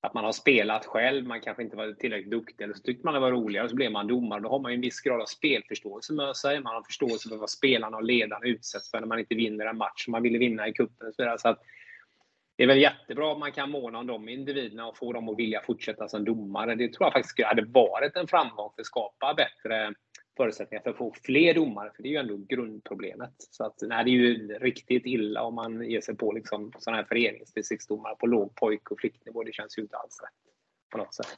att man har spelat själv, man kanske inte var tillräckligt duktig, eller så tyckte man det var roligare, och så blev man domare. Då har man ju en viss grad av spelförståelse med sig. Man har förståelse för vad spelarna och ledarna utsätts för när man inte vinner en match som man ville vinna i cupen. Så, så att, det är väl jättebra om man kan måna om de individerna och få dem att vilja fortsätta som domare. Det tror jag faktiskt hade varit en framgång för att skapa bättre förutsättningar för att få fler domare, för det är ju ändå grundproblemet. Så att, nej, det är ju riktigt illa om man ger sig på liksom, sådana här föreningsdistriktsdomare på låg pojk och flicknivå. Det känns ju inte alls rätt på något sätt.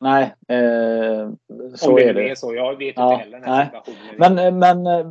Nej, eh, så om det är det. Är så. Jag vet ja, inte heller den här situationen. Men, eh, men eh,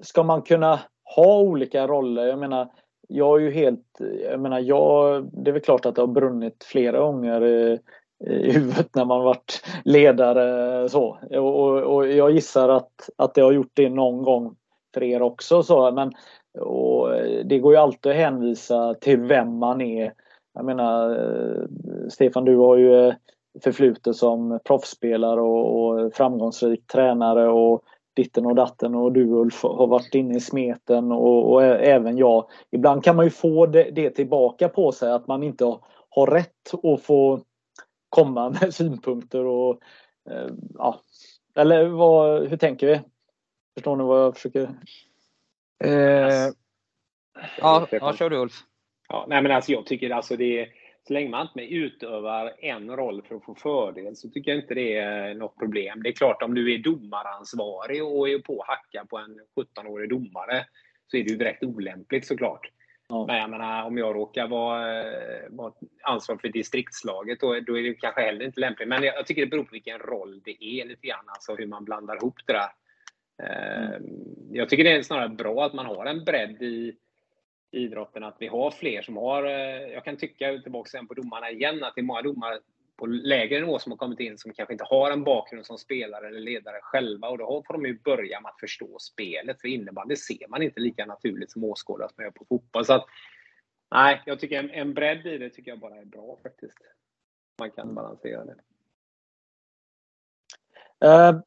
ska man kunna ha olika roller? Jag menar, jag är ju helt, jag menar, jag, det är väl klart att det har brunnit flera gånger eh, i huvudet när man varit ledare. Så. Och, och, jag gissar att, att det har gjort det någon gång för er också. Så. Men, och det går ju alltid att hänvisa till vem man är. Jag menar, eh, Stefan, du har ju eh, förflutet som proffsspelare och, och framgångsrik tränare och ditten och datten och du Ulf har varit inne i smeten och, och även jag. Ibland kan man ju få det, det, tillbaka på sig att man inte har, har rätt att få komma med synpunkter och eh, ja. Eller vad, hur tänker vi? Förstår ni vad jag försöker? Eh, ja, ja, kör du Ulf. Ja, nej men alltså jag tycker alltså det är så länge man inte utövar en roll för att få fördel så tycker jag inte det är något problem. Det är klart om du är domaransvarig och är på att hacka på en 17-årig domare så är det ju direkt olämpligt såklart. Ja. Men jag menar, om jag råkar vara, eh, vara ansvarig för distriktslaget då, då är det kanske heller inte lämpligt. Men jag, jag, tycker det beror på vilken roll det är lite grann, alltså hur man blandar ihop det där. Mm. Jag tycker det är snarare bra att man har en bredd i idrotten, att vi har fler som har, eh, jag kan tycka tillbaka på domarna igen, att det är många domare på lägre nivå som har kommit in som kanske inte har en bakgrund som spelare eller ledare själva och då får de ju börja med att förstå spelet. För innebandy ser man inte lika naturligt som åskådare som man gör på fotboll. Så att, nej, jag tycker en, en bredd i det tycker jag bara är bra faktiskt. Man kan balansera det. Uh,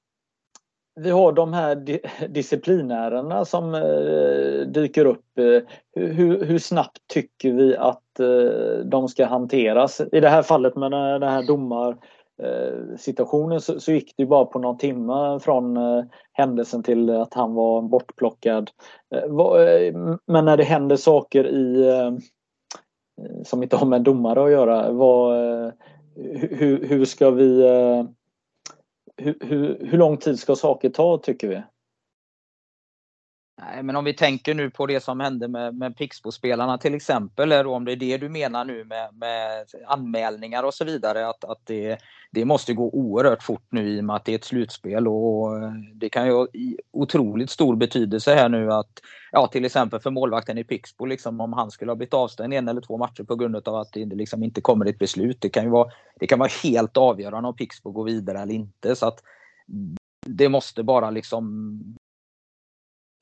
vi har de här di disciplinärerna som eh, dyker upp. Eh, hur, hur, snabbt tycker vi att eh, de ska hanteras? I det här fallet med den här domarsituationen eh, så, så gick det bara på någon timme från eh, händelsen till att han var bortplockad. Men när det händer saker i som inte har med en domare att göra, vad, hur, hur ska vi hur, hur, hur lång tid ska saker ta tycker vi? Nej, men om vi tänker nu på det som hände med, med Pixbo-spelarna till exempel, eller om det är det du menar nu med, med anmälningar och så vidare, att, att det, det måste gå oerhört fort nu i och med att det är ett slutspel och eh, det kan ju ha otroligt stor betydelse här nu att, ja till exempel för målvakten i Pixbo, liksom om han skulle ha blivit avstängd en eller två matcher på grund av att det liksom inte kommer ett beslut. Det kan ju vara, det kan vara helt avgörande om Pixbo går vidare eller inte. Så att det måste bara liksom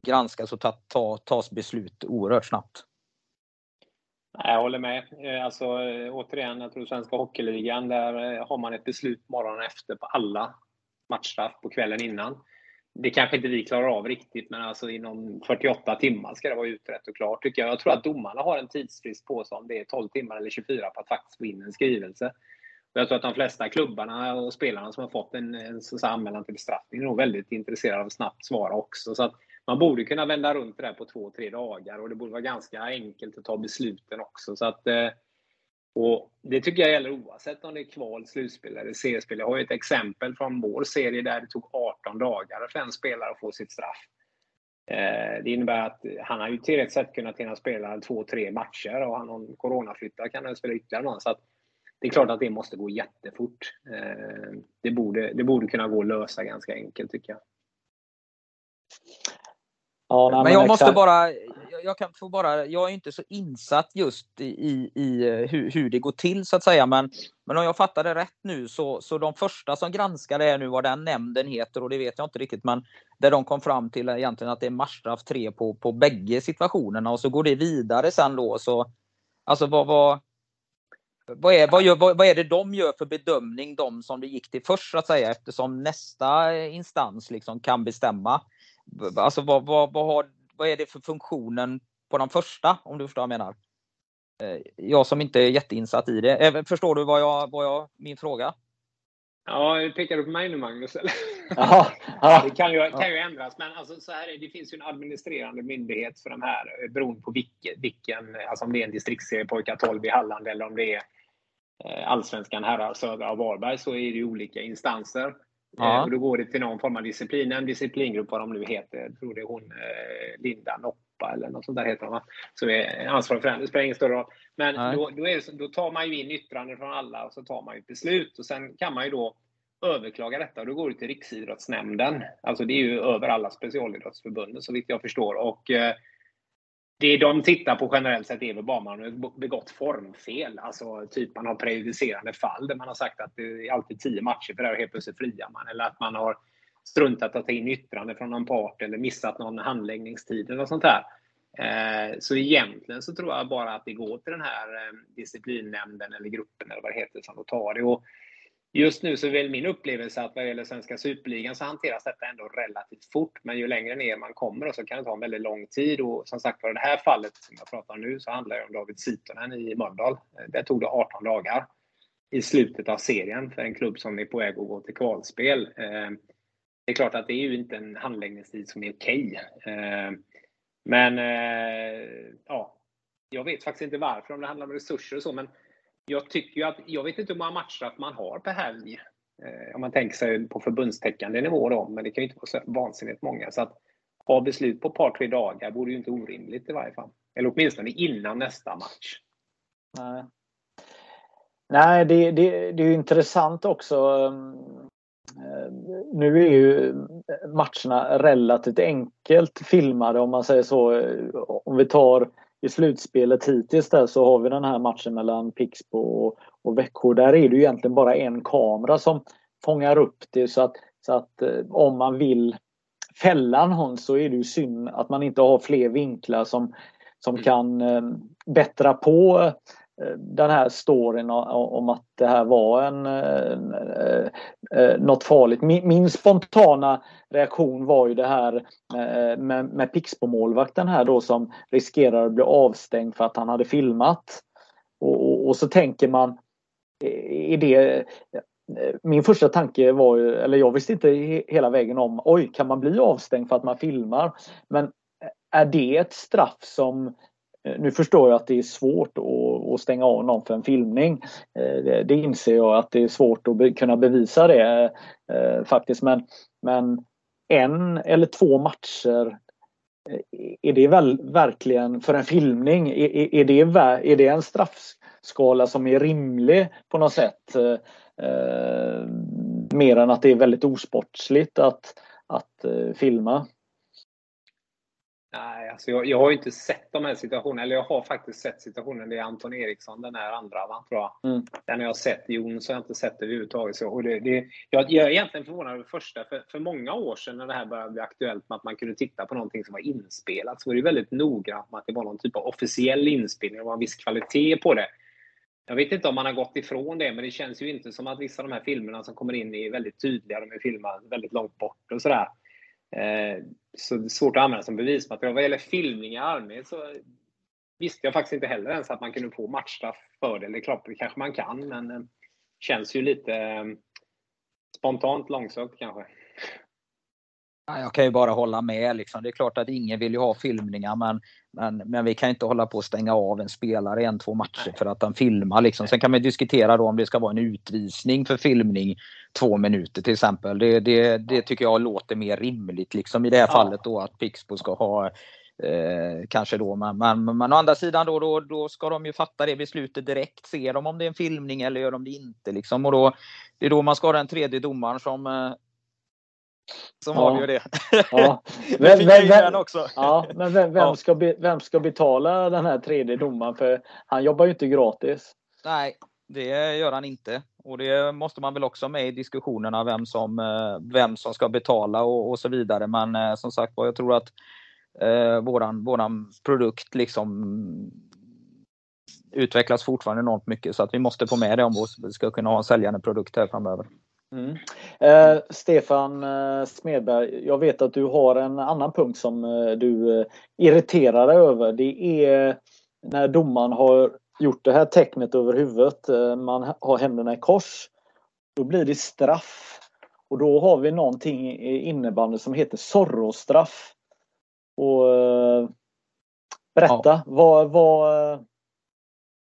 granskas och ta, ta, tas beslut oerhört snabbt. Jag håller med. Eh, alltså, eh, återigen, jag tror svenska hockeyligan, där eh, har man ett beslut morgonen efter på alla matchstraff på kvällen innan. Det kanske inte vi klarar av riktigt, men alltså inom 48 timmar ska det vara utrett och klart tycker jag. Jag tror att domarna har en tidsfrist på sig om det är 12 timmar eller 24 på att faktiskt få in en skrivelse. Och jag tror att de flesta klubbarna och spelarna som har fått en, en anmälan till bestraffning är nog väldigt intresserade av att snabbt svara också. Så att man borde kunna vända runt det där på två, tre dagar och det borde vara ganska enkelt att ta besluten också. Så att, eh, och det tycker jag gäller oavsett om det är kval, slutspel eller seriespel. Jag har ju ett exempel från vår serie där det tog 18 dagar för en spelare att få sitt straff. Eh, det innebär att han har ju tillräckligt sett kunnat hinna spela två, tre matcher och han har coronaflyttat kan han spela ytterligare någon. Så att det är klart att det måste gå jättefort. Eh, det borde, det borde kunna gå att lösa ganska enkelt tycker jag. Ja, nej, men jag måste bara, jag kan få bara, jag är inte så insatt just i, i, eh, hur, hur, det går till så att säga. Men, men om jag fattar det rätt nu så, så de första som granskade är nu vad den nämnden heter och det vet jag inte riktigt. Men där de kom fram till egentligen att det är matchstraff 3 på, på bägge situationerna och så går det vidare sen då. Så, alltså vad, vad, vad är, vad, gör, vad, vad, är det de gör för bedömning, de som det gick till först så att säga, eftersom nästa instans liksom kan bestämma Alltså vad, vad, vad, har, vad är det för funktionen på de första, om du förstår vad jag menar? Eh, jag som inte är jätteinsatt i det. Förstår du vad jag, vad jag, min fråga? Ja, pekar du på mig nu Magnus? Ja, ja. Det kan ju, kan ju ändras, men alltså, så här är, det finns ju en administrerande myndighet för de här eh, beroende på vilken, vilken alltså om det är en distriktsserie pojkar 12 i Halland eller om det är eh, Allsvenskan herrar södra av Varberg så är det ju olika instanser. Ja. Och då går det till någon form av disciplin, en disciplingrupp, vad de nu heter. Jag tror det är hon eh, Linda Noppa eller något sånt där heter hon, som är ansvarig för den. Det spelar ingen större roll. Men då, då, det, då, tar man ju in yttranden från alla och så tar man ett beslut. Och sen kan man ju då överklaga detta och då går det till Riksidrottsnämnden. Alltså det är ju över alla specialidrottsförbund så vitt jag förstår. Och eh, det de tittar på generellt sett är väl bara man har begått formfel. Alltså typ man har prejudicerande fall där man har sagt att det är alltid tio matcher för det här och helt plötsligt friar man. Eller att man har struntat att ta in yttrande från någon part eller missat någon handläggningstid eller sånt där. Eh, så egentligen så tror jag bara att det går till den här eh, disciplinnämnden eller gruppen eller vad det heter som tar det. Och Just nu så är väl min upplevelse att vad gäller svenska superligan så hanteras detta ändå relativt fort. Men ju längre ner man kommer så kan det ta en väldigt lång tid. Och som sagt var, det här fallet som jag pratar om nu så handlar det om David Sitonen i Mölndal. Där tog det 18 dagar i slutet av serien för en klubb som är på väg att gå till kvalspel. Eh, det är klart att det är ju inte en handläggningstid som är okej. Eh, men eh, ja, jag vet faktiskt inte varför, om det handlar om resurser och så. Men jag tycker ju att, jag vet inte hur många matcher man har per helg. Eh, om man tänker sig på förbundstäckande nivå då, men det kan ju inte vara så vansinnigt många. Så att ha beslut på ett par, tre dagar vore ju inte orimligt i varje fall. Eller åtminstone innan nästa match. Nej, Nej det, det, det är intressant också. Ehm, eh, nu är ju matcherna relativt enkelt filmade om man säger så. Om vi tar i slutspelet hittills där så har vi den här matchen mellan Pixbo och, och Växjö. Där är det ju egentligen bara en kamera som fångar upp det så att, så att eh, om man vill fälla någon så är det ju synd att man inte har fler vinklar som, som mm. kan eh, bättra på den här storyn om att det här var en, eh, eh, något farligt. Min, spontana reaktion var ju det här eh, med, med Pixbo-målvakten här då som riskerar att bli avstängd för att han hade filmat. Och, och, och så tänker man, är det, min första tanke var ju, eller jag visste inte hela vägen om, oj kan man bli avstängd för att man filmar? Men är det ett straff som Eh, nu förstår jag att det är svårt att, stänga av någon för en filmning. Eh, det inser jag att det är svårt att kunna bevisa det eh, faktiskt. Men, men en eller två matcher är det väl verkligen för en filmning? Är, är, det, är det en straffskala som är rimlig på något sätt? Eh, mer än att det är väldigt osportsligt att, att eh, filma. Nej, alltså jag, jag har inte sett de här situationerna. Eller jag har faktiskt sett situationen. Det är Anton Eriksson, den här andra, va, tror jag. Mm. Den har jag sett. Jon så har jag inte sett det överhuvudtaget. Så, och det, det, jag, jag är egentligen förvånad över första. För, för många år sedan när det här började bli aktuellt med att man kunde titta på någonting som var inspelat så var det väldigt noggrant med att det var någon typ av officiell inspelning. Det var en viss kvalitet på det. Jag vet inte om man har gått ifrån det, men det känns ju inte som att vissa av de här filmerna som kommer in är väldigt tydliga. De är filmade väldigt långt bort och sådär. Eh, så det är svårt att använda som bevismaterial. Vad gäller filmning i allmänhet så visste jag faktiskt inte heller ens att man kunde få matchstraff för det. Eller klart, det kanske man kan, men det känns ju lite eh, spontant långsökt kanske. Jag kan ju bara hålla med. Liksom. Det är klart att ingen vill ju ha filmningar men, men, men vi kan inte hålla på att stänga av en spelare en, två matcher för att han filmar. Liksom. Sen kan man diskutera då om det ska vara en utvisning för filmning två minuter till exempel. Det, det, det tycker jag låter mer rimligt liksom, i det här fallet då att Pixbo ska ha Eh, kanske då, men, men, men å andra sidan då, då, då ska de ju fatta det beslutet direkt. Ser de om det är en filmning eller gör de det inte? Liksom. Och då, det är då man ska ha den tredje domaren som, eh, som ja. avgör det. Ja. vem, vem, vem, också. Ja, men vem, vem, ja. ska be, vem ska betala den här tredje domaren? För han jobbar ju inte gratis. Nej, det gör han inte. Och det måste man väl också med i diskussionerna vem som, eh, vem som ska betala och, och så vidare. Men eh, som sagt jag tror att eh, våran, våran produkt liksom utvecklas fortfarande enormt mycket så att vi måste få med det om vi ska kunna ha en säljande produkt här framöver. Mm. Eh, Stefan eh, Smedberg, jag vet att du har en annan punkt som eh, du eh, irriterar dig över. Det är när domaren har gjort det här tecknet över huvudet, eh, man har händerna i kors. Då blir det straff. Och då har vi någonting i innebandy som heter Zorro-straff. Och eh, Berätta, ja. vad, vad,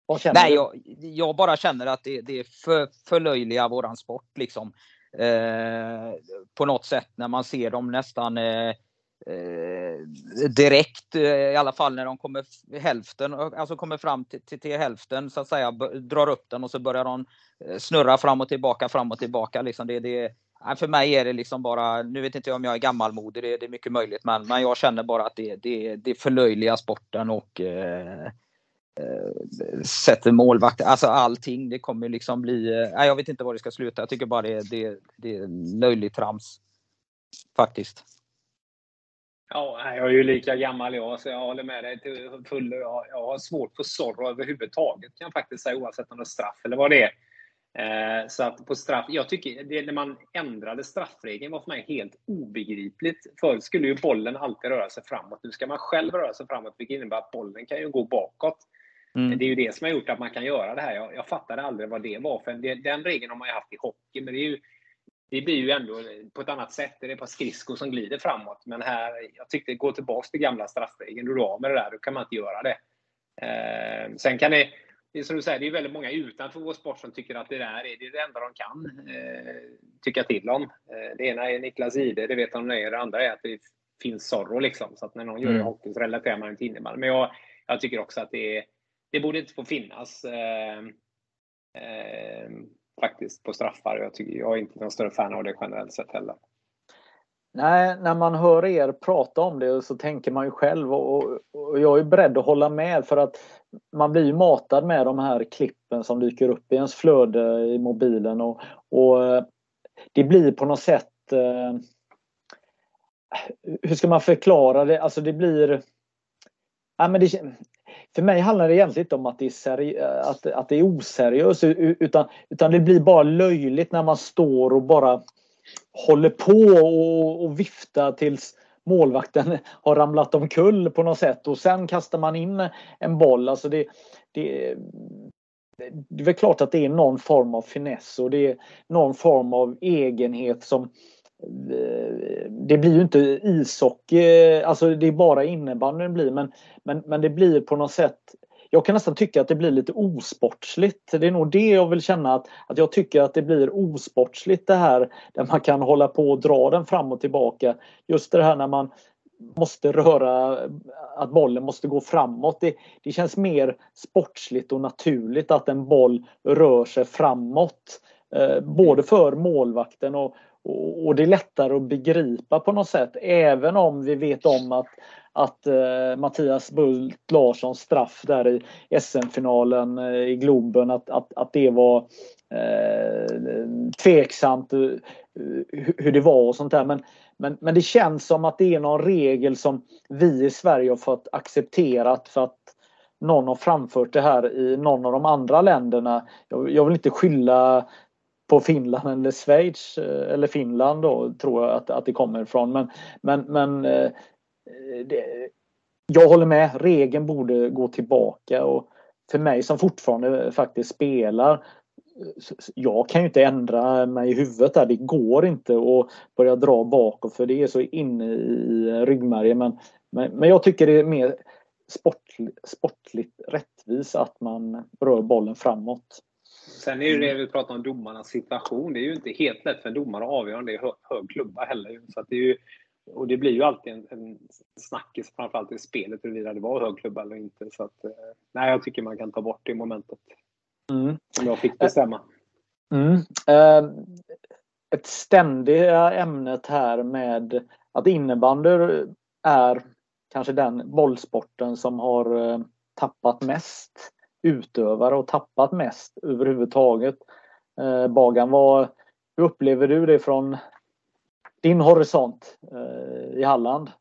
vad känner Nej, du? Jag, jag, bara känner att det, det är för, förlöjliga våran sport liksom. Eh, på något sätt när man ser dem nästan eh, eh, direkt, eh, i alla fall när de kommer hälften, alltså kommer fram till, till, till, hälften så att säga, drar upp den och så börjar de eh, snurra fram och tillbaka, fram och tillbaka. Liksom det, det, för mig är det liksom bara, nu vet inte jag om jag är gammalmodig, det, det är mycket möjligt, men, men jag känner bara att det, det, det förlöjligar sporten och eh, Eh, Eh, sätter målvakt, alltså allting. Det kommer liksom bli, eh, nej, jag vet inte var det ska sluta. Jag tycker bara det, det, det är löjligt trams. Faktiskt. Ja, jag är ju lika gammal jag, så jag håller med dig till fullo. Jag, jag har svårt för Zorro överhuvudtaget, kan jag faktiskt säga, oavsett om det är straff eller vad det är. Eh, så att på straff, jag tycker, det, när man ändrade straffregeln var för mig helt obegripligt. Förut skulle ju bollen alltid röra sig framåt. Nu ska man själv röra sig framåt, vilket innebär att bollen kan ju gå bakåt. Mm. Det är ju det som har gjort att man kan göra det här. Jag, jag fattade aldrig vad det var. För det, den regeln har man ju haft i hockey, men det, är ju, det blir ju ändå på ett annat sätt. Det är ett par skridskor som glider framåt. Men här, jag tyckte, gå tillbaka till gamla straffregeln. Du är av med det där, då kan man inte göra det. Eh, sen kan det det är som du säger, det är väldigt många utanför vår sport som tycker att det där är det, enda de kan eh, tycka till om. Eh, det ena är Niklas Ide, det vet de är. Det andra är att det finns Zorro liksom. Så att när någon gör mm. hockey så relaterar man till innebandy. Men jag, jag tycker också att det, det borde inte få finnas eh, eh, faktiskt på straffar. Jag, tycker, jag är inte någon större fan av det generellt sett heller. Nej, när man hör er prata om det så tänker man ju själv och, och, jag är beredd att hålla med för att man blir ju matad med de här klippen som dyker upp i ens flöde i mobilen och, och eh, det blir på något sätt eh, hur ska man förklara det? Alltså det blir ja, men det, för mig handlar det egentligen inte om att det är, seri eh, att, att det är oseriöst utan, utan det blir bara löjligt när man står och bara håller på och, och viftar tills målvakten har ramlat omkull på något sätt och sen kastar man in en boll. Alltså det, det, det är väl klart att det är någon form av finess och det är någon form av egenhet som det blir ju inte ishockey, alltså det är bara innebandyn blir men, men, men det blir på något sätt jag kan nästan tycka att det blir lite osportsligt. Det är nog det jag vill känna att, att jag tycker att det blir osportsligt det här där man kan hålla på och dra den fram och tillbaka. Just det här när man måste röra, att bollen måste gå framåt. Det, det känns mer sportsligt och naturligt att en boll rör sig framåt. Eh, både för målvakten och, och, det är lättare att begripa på något sätt även om vi vet om att, att uh, Mattias Bult Larssons straff där i SM-finalen uh, i Globen att, att, att det var uh, tveksamt uh, hur det var och sånt där. Men, men, men det känns som att det är någon regel som vi i Sverige har fått accepterat för att någon har framfört det här i någon av de andra länderna. Jag, jag vill inte skylla på Finland eller Schweiz eh, eller Finland då tror jag att, att det kommer ifrån. Men, men, men eh, det, jag håller med, regeln borde gå tillbaka och för mig som fortfarande faktiskt spelar jag kan ju inte ändra mig i huvudet där. Det går inte att börja dra bakåt för det är så inne i ryggmärgen. Men, men, men jag tycker det är mer sport, sportligt rättvist att man rör bollen framåt. Sen är det det vi pratar om domarnas situation. Det är ju inte helt lätt för en domare att avgöra om det är hög, hög klubba heller. Så det är ju, och det blir ju alltid en, en snackis, framförallt i spelet, huruvida det var hög klubba eller inte. Så att, eh, nej, jag tycker man kan ta bort det momentet. Mm. Om jag fick bestämma. Mm. Uh, ett ständiga ämnet här med att innebandy är kanske den bollsporten som har uh, tappat mest utövare och tappat mest överhuvudtaget. Eh, Bagan, vad, hur upplever du det från din horisont eh, i Halland?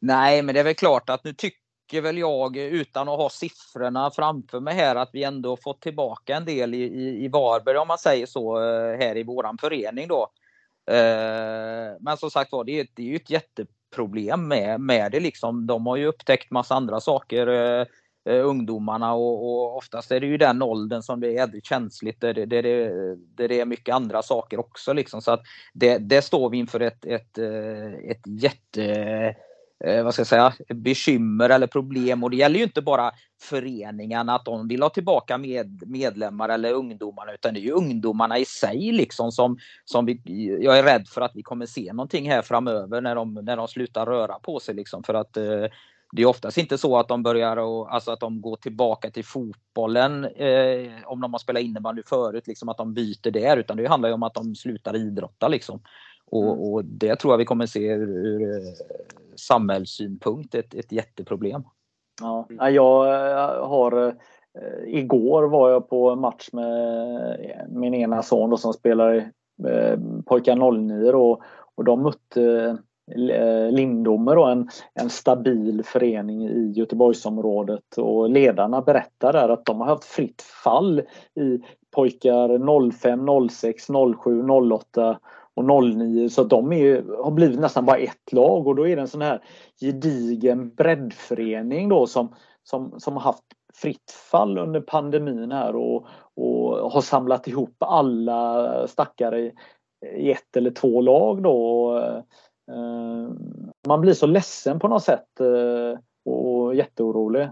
Nej, men det är väl klart att nu tycker väl jag, utan att ha siffrorna framför mig här, att vi ändå fått tillbaka en del i, i, i Varberg om man säger så, eh, här i våran förening då. Eh, men som sagt var, det, det är ju ett jätteproblem med, med det liksom. De har ju upptäckt massa andra saker eh, eh, ungdomarna och, och, oftast är det ju den åldern som det är jävligt känsligt där det, där det, där det är mycket andra saker också. Liksom. Så att det, det står vi inför ett, ett, eh, ett jätte eh, vad ska jag säga, bekymmer eller problem och det gäller ju inte bara föreningarna att de vill ha tillbaka med, medlemmar eller ungdomarna utan det är ju ungdomarna i sig liksom som, som vi, jag är rädd för att vi kommer se någonting här framöver när de, när de slutar röra på sig liksom för att eh, det är oftast inte så att de börjar och, alltså att de går tillbaka till fotbollen eh, om de har spelat innebandy förut, liksom att de byter där utan det handlar ju om att de slutar idrotta liksom. Och, mm. och det tror jag vi kommer se ur, ur eh, samhällssynpunkt ett, ett jätteproblem. Ja, jag eh, har eh, Igår var jag på match med min ena son då, som spelar i pojkar 09 och, och de mötte Eh, Eh, Lindome då, en, en stabil förening i Göteborgsområdet. Och ledarna berättar där att de har haft fritt fall i pojkar 05, 06, 07, 08 och 09 så de är, har blivit nästan bara ett lag. Och då är det en sån här gedigen breddförening då som, som, som har haft fritt fall under pandemin här och, och har samlat ihop alla stackare i, i ett eller två lag då. Eh, Eh, man blir så ledsen på något sätt eh, och jätteorolig.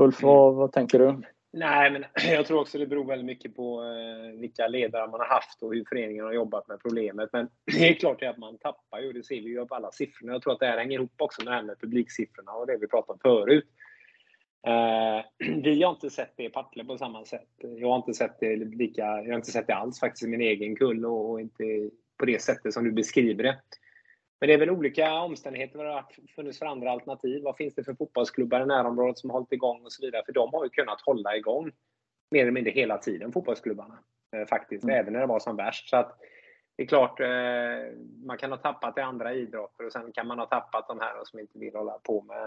Ulf, vad, vad tänker du? Nej, men jag tror också det beror väldigt mycket på eh, vilka ledare man har haft och hur föreningen har jobbat med problemet. Men det är klart att man tappar ju, det ser vi ju på alla siffrorna. Jag tror att det här hänger ihop också med det här med publiksiffrorna och det vi pratade om förut. Vi har inte sett det i Partille på samma sätt. Jag har inte sett det lika, jag har inte sett det alls faktiskt i min egen kull och, och inte på det sättet som du beskriver det. Men det är väl olika omständigheter vad det har funnits för andra alternativ. Vad finns det för fotbollsklubbar i närområdet som har hållit igång och så vidare? För de har ju kunnat hålla igång mer eller mindre hela tiden, fotbollsklubbarna. Eh, faktiskt, mm. även när det var som värst. Så att, det är klart, eh, man kan ha tappat i andra idrotter och sen kan man ha tappat de här som inte vill hålla på med,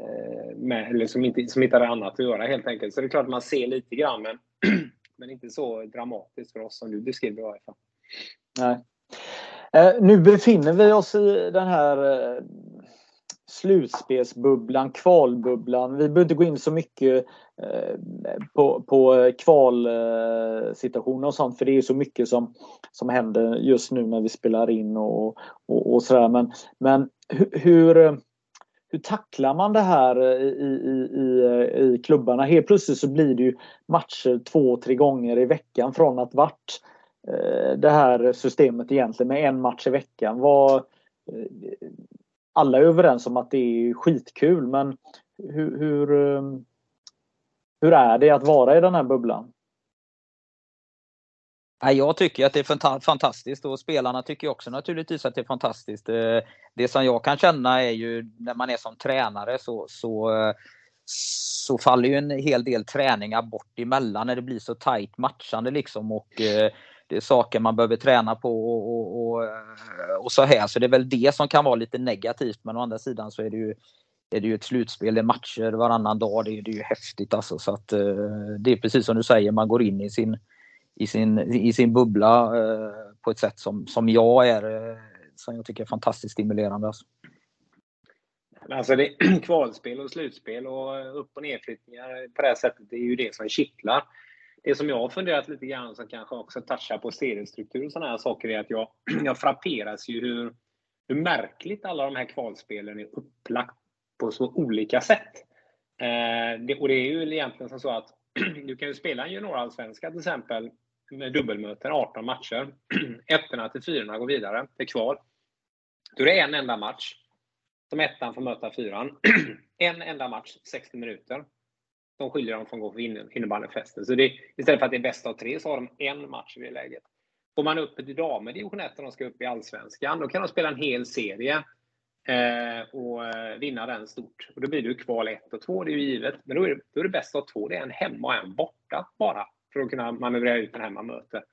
eh, med eller som inte, som inte har annat att göra helt enkelt. Så det är klart att man ser lite grann, men, men inte så dramatiskt för oss som du beskriver i varje fall. Nej. Eh, nu befinner vi oss i den här eh, slutspelsbubblan, kvalbubblan. Vi behöver inte gå in så mycket eh, på, på kvalsituationer och sånt för det är så mycket som, som händer just nu när vi spelar in och, och, och sådär. Men, men hur, hur tacklar man det här i, i, i, i klubbarna? Helt plötsligt så blir det ju matcher två, tre gånger i veckan från att varit Eh, det här systemet egentligen med en match i veckan. Var, eh, alla är överens om att det är skitkul men hur, hur, hur är det att vara i den här bubblan? Jag tycker att det är fantastiskt och spelarna tycker också naturligtvis att det är fantastiskt. Det som jag kan känna är ju när man är som tränare så, så, så faller ju en hel del träningar bort emellan när det blir så tajt matchande liksom och det är saker man behöver träna på och, och, och, eh, och, så här. Så det är väl det som kan vara lite negativt. Men å andra sidan så är det ju, är det ju ett slutspel, det är matcher varannan dag. Det är, det är ju häftigt alltså. Så att, eh, det är precis som du säger, man går in i sin, i sin, i sin bubbla eh, på ett sätt som, som jag är, som jag tycker är fantastiskt stimulerande. Alltså. Alltså det, kvalspel och slutspel och upp och nedflyttningar på det här sättet, det är ju det som kittlar det som jag har funderat lite grann, som kanske också touchar på seriestruktur och sådana här saker, är att jag, jag frapperas ju hur, hur märkligt alla de här kvalspelen är upplagt på så olika sätt. Eh, det, och det är ju egentligen som så att du kan ju spela en juniorallsvenska till exempel med dubbelmöten, 18 matcher. Ettorna till fyrorna går vidare till kval. Då är det en enda match som ettan får möta fyran. en enda match, 60 minuter som skiljer dem från att gå på innebandyfesten. Så det, istället för att det är bäst av tre så har de en match i det läget. Går man upp till damer i division 1 och de ska upp i Allsvenskan, då kan de spela en hel serie eh, och eh, vinna den stort. Och då blir det ju kval 1 och 2, det är ju givet. Men då är det, då är det bäst av två. Det är en hemma och en borta bara för att kunna manövrera ut den här man möter.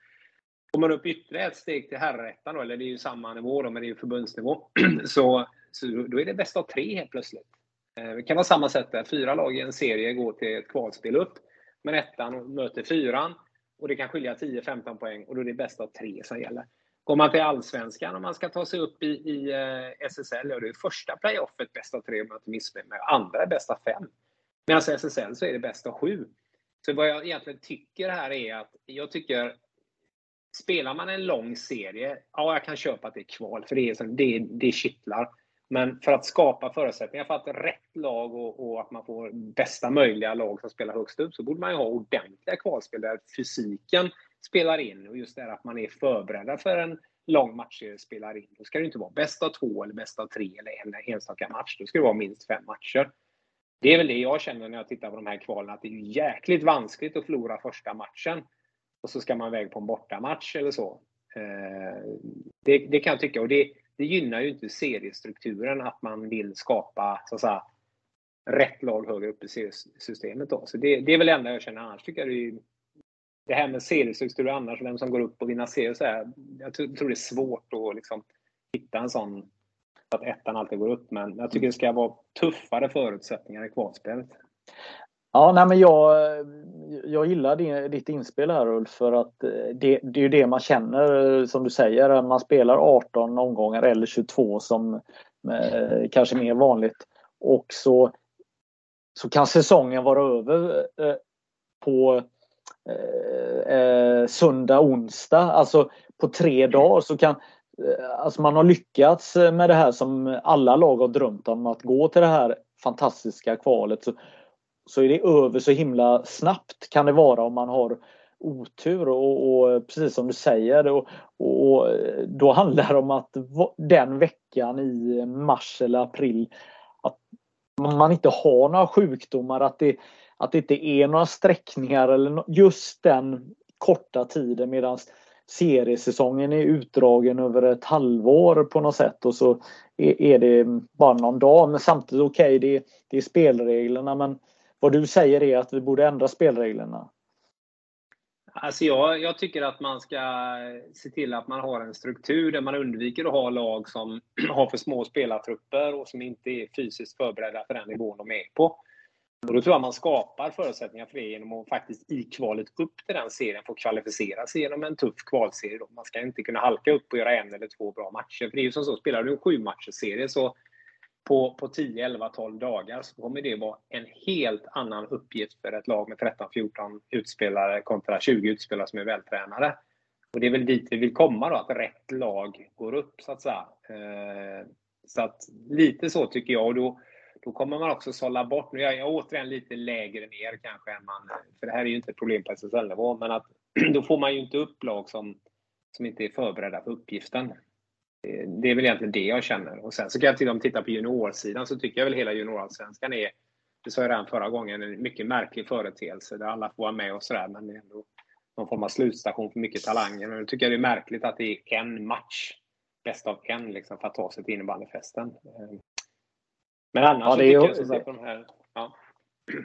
Går man upp ytterligare ett steg till herrettan, eller det är ju samma nivå då, men det är ju förbundsnivå, så, så då är det bäst av tre helt plötsligt. Eh, det kan vara samma sätt där. Fyra lag i en serie går till ett kvalspel upp. Men ettan möter fyran. Och det kan skilja 10-15 poäng och då är det bäst av tre som gäller. Går man till Allsvenskan om man ska ta sig upp i, i eh, SSL, ja, då är första playoffet bäst av tre om jag inte missminner mig. Andra är bäst av fem. Medan i SSL så är det bäst av sju. Så vad jag egentligen tycker här är att jag tycker Spelar man en lång serie, ja jag kan köpa att det är kval, för det, är, det, det kittlar. Men för att skapa förutsättningar för att rätt lag och, och, att man får bästa möjliga lag som spelar högst upp så borde man ju ha ordentliga kvalspel där fysiken spelar in och just det att man är förberedda för en lång matchserie spelar in. Då ska det inte vara bäst av två eller bäst av tre eller en enstaka match. Då ska det vara minst fem matcher. Det är väl det jag känner när jag tittar på de här kvalen, att det är jäkligt vanskligt att förlora första matchen. Och så ska man iväg på en bortamatch eller så. Eh, det, det kan jag tycka. Och det, det gynnar ju inte seriestrukturen att man vill skapa så att säga, rätt lag högre upp i seriesystemet. Då. Så det, det är väl det enda jag känner. Annars tycker jag det, är, det här med seriestruktur annars, vem som går upp och vinner serier, så här, jag tror det är svårt att liksom hitta en sån att ettan alltid går upp. Men jag tycker det ska vara tuffare förutsättningar i kvalspelet. Ja, nej men jag, jag gillar din, ditt inspel här Ulf för att eh, det, det är ju det man känner som du säger. Man spelar 18 omgångar eller 22 som eh, kanske mer vanligt. Och så, så kan säsongen vara över eh, på eh, eh söndag, onsdag. Alltså på tre dagar så kan eh, Alltså man har lyckats med det här som alla lag har drömt om att gå till det här fantastiska kvalet. Så så är det över så himla snabbt kan det vara om man har otur och, och precis som du säger och, och, då handlar det om att den veckan i mars eller april att man inte har några sjukdomar, att det, att det inte är några sträckningar eller just den korta tiden medan seriesäsongen är utdragen över ett halvår på något sätt och så är det bara någon dag. Men samtidigt okej, okay, det, det är spelreglerna men vad du säger är att vi borde ändra spelreglerna. Alltså jag, jag, tycker att man ska se till att man har en struktur där man undviker att ha lag som har för små spelartrupper och som inte är fysiskt förberedda för den nivån de är på. Och då tror jag man skapar förutsättningar för det genom att faktiskt i kvalet upp till den serien få kvalificera sig genom en tuff kvalserie. Man ska inte kunna halka upp och göra en eller två bra matcher. För det är ju som så, spelar du en sju serie så på, på 10, 11, 12 dagar så kommer det vara en helt annan uppgift för ett lag med 13-14 utspelare kontra 20 utspelare som är vältränade. Och det är väl dit vi vill komma då, att rätt lag går upp så att säga. Eh, så att lite så tycker jag. Och då, då kommer man också sålla bort, nu är jag återigen lite lägre ner kanske än man, för det här är ju inte ett problem på SSL-nivå, men att då får man ju inte upp lag som, som inte är förberedda för uppgiften. Det är väl egentligen det jag känner. Och sen så kan jag till om titta på juniorsidan så tycker jag väl hela juniorallsvenskan är, det sa jag redan förra gången, en mycket märklig företeelse där alla får vara med och sådär, men det är ändå någon form av slutstation för mycket talanger. Men då tycker jag det är märkligt att det är en match, bäst av en, liksom, för att ta sig till innebandyfesten. Men annars ja, det är, så tycker jag så de här... Ja.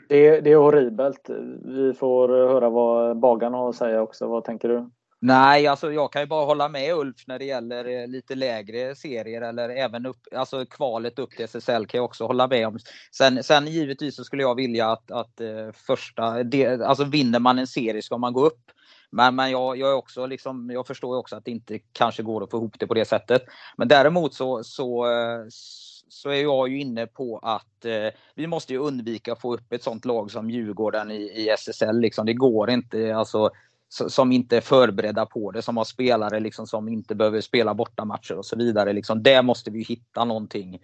Det är, det är horribelt. Vi får höra vad Bagan har att säga också. Vad tänker du? Nej, alltså jag kan ju bara hålla med Ulf när det gäller eh, lite lägre serier eller även upp, alltså kvalet upp till SSL kan jag också hålla med om. Sen, sen givetvis så skulle jag vilja att, att eh, första, det, alltså vinner man en serie ska man gå upp. Men, men jag, jag, är också liksom, jag förstår också att det inte kanske går att få ihop det på det sättet. Men däremot så, så, eh, så är jag ju inne på att eh, vi måste ju undvika att få upp ett sånt lag som Djurgården i, i SSL. Liksom. Det går inte. Alltså, som inte är förberedda på det, som har spelare liksom som inte behöver spela bortamatcher och så vidare. Liksom, där måste vi hitta någonting.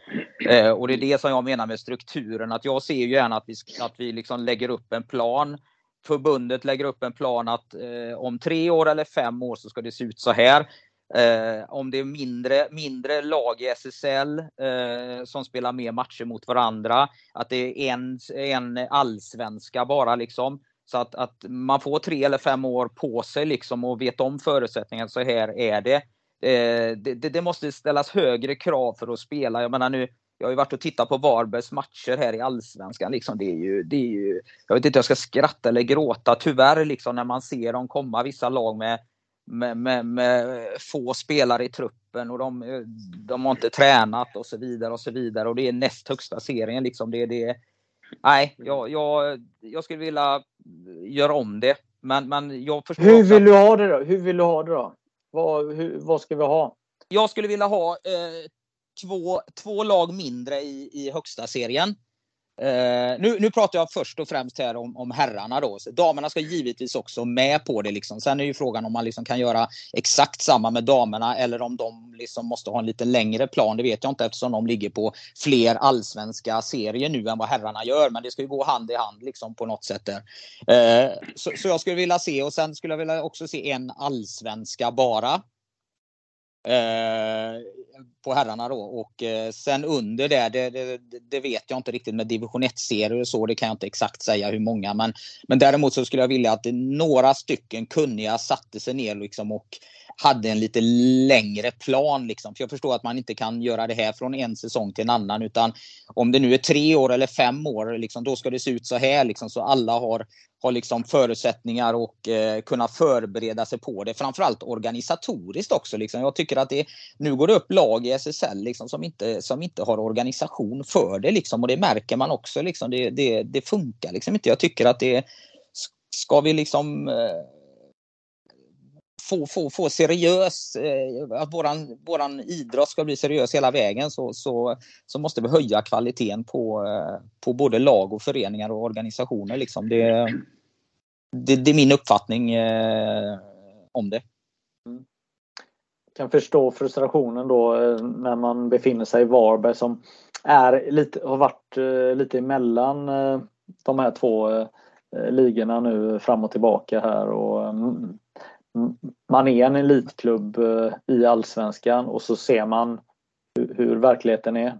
Eh, och det är det som jag menar med strukturen, att jag ser ju gärna att vi, att vi liksom lägger upp en plan. Förbundet lägger upp en plan att eh, om tre år eller fem år så ska det se ut så här. Eh, om det är mindre, mindre lag i SSL eh, som spelar mer matcher mot varandra, att det är en, en allsvenska bara liksom. Så att, att man får tre eller fem år på sig liksom och vet om förutsättningarna, så här är det. Eh, det, det. det, måste ställas högre krav för att spela. Jag menar nu, jag har ju varit och tittat på Varbergs matcher här i Allsvenskan. Liksom, det är ju, det är ju, jag vet inte om jag ska skratta eller gråta tyvärr liksom, när man ser dem komma, vissa lag med, med, med, med få spelare i truppen och de, de har inte tränat och så vidare. och så vidare och Det är näst högsta serien. Liksom. Det, det, nej, jag, jag, jag skulle vilja göra om det. Men, men jag förstår Hur vill att... du ha det då? Hur vill du ha det då? Vad, hur, vad ska vi ha? Jag skulle vilja ha eh, två, två lag mindre i, i högsta serien. Uh, nu, nu pratar jag först och främst här om, om herrarna. Då. damerna ska givetvis också med på det. Liksom. Sen är ju frågan om man liksom kan göra exakt samma med damerna eller om de liksom måste ha en lite längre plan. Det vet jag inte eftersom de ligger på fler allsvenska serier nu än vad herrarna gör. Men det ska ju gå hand i hand liksom, på något sätt. Där. Uh, så, så, jag skulle vilja se och sen skulle jag vilja också se en allsvenska bara. Eh, på herrarna då. Och eh, sen under det, det, det, det, vet jag inte riktigt med division 1-serier och så. Det kan jag inte exakt säga hur många. Men, men däremot så skulle jag vilja att några stycken kunniga satte sig ner liksom och hade en lite längre plan. Liksom. För jag förstår att man inte kan göra det här från en säsong till en annan. Utan om det nu är tre år eller fem år, liksom, då ska det se ut så här. Liksom, så alla har, har liksom förutsättningar och eh, kunna förbereda sig på det. Framförallt organisatoriskt också. Liksom. Jag tycker att det, nu går det upp lag i SSL liksom, som, inte, som inte har organisation för det. Liksom. Och det märker man också. Liksom. Det, det, det funkar liksom inte. Jag tycker att det ska vi liksom eh, få, få, få seriös, eh, att våran, våran idrott ska bli seriös hela vägen så, så, så måste vi höja kvaliteten på, eh, på både lag och föreningar och organisationer. Liksom. Det, det, det är min uppfattning eh, om det. Mm. Jag kan förstå frustrationen då eh, när man befinner sig i Varberg som är lite, har varit eh, lite emellan eh, de här två ligorna nu fram och tillbaka här och mm, man är en elitklubb eh, i allsvenskan och så ser man hur, hur verkligheten är.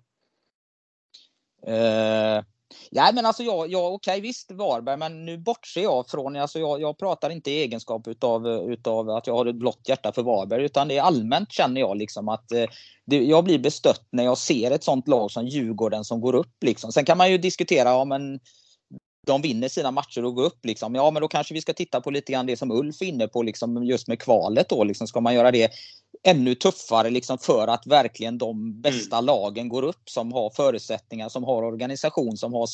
Uh, ja men alltså jag, jag okej okay, visst Varberg men nu bortser jag från, alltså jag, jag pratar inte i egenskap utav, utav att jag har ett blått hjärta för Varberg utan det är allmänt känner jag liksom att uh, det, jag blir bestött när jag ser ett sånt lag som Djurgården som går upp liksom. Sen kan man ju diskutera ja men de vinner sina matcher och går upp. Liksom. Ja, men då kanske vi ska titta på lite grann det som Ulf är inne på, liksom, just med kvalet. Då, liksom. Ska man göra det ännu tuffare liksom, för att verkligen de bästa mm. lagen går upp som har förutsättningar, som har organisation, som har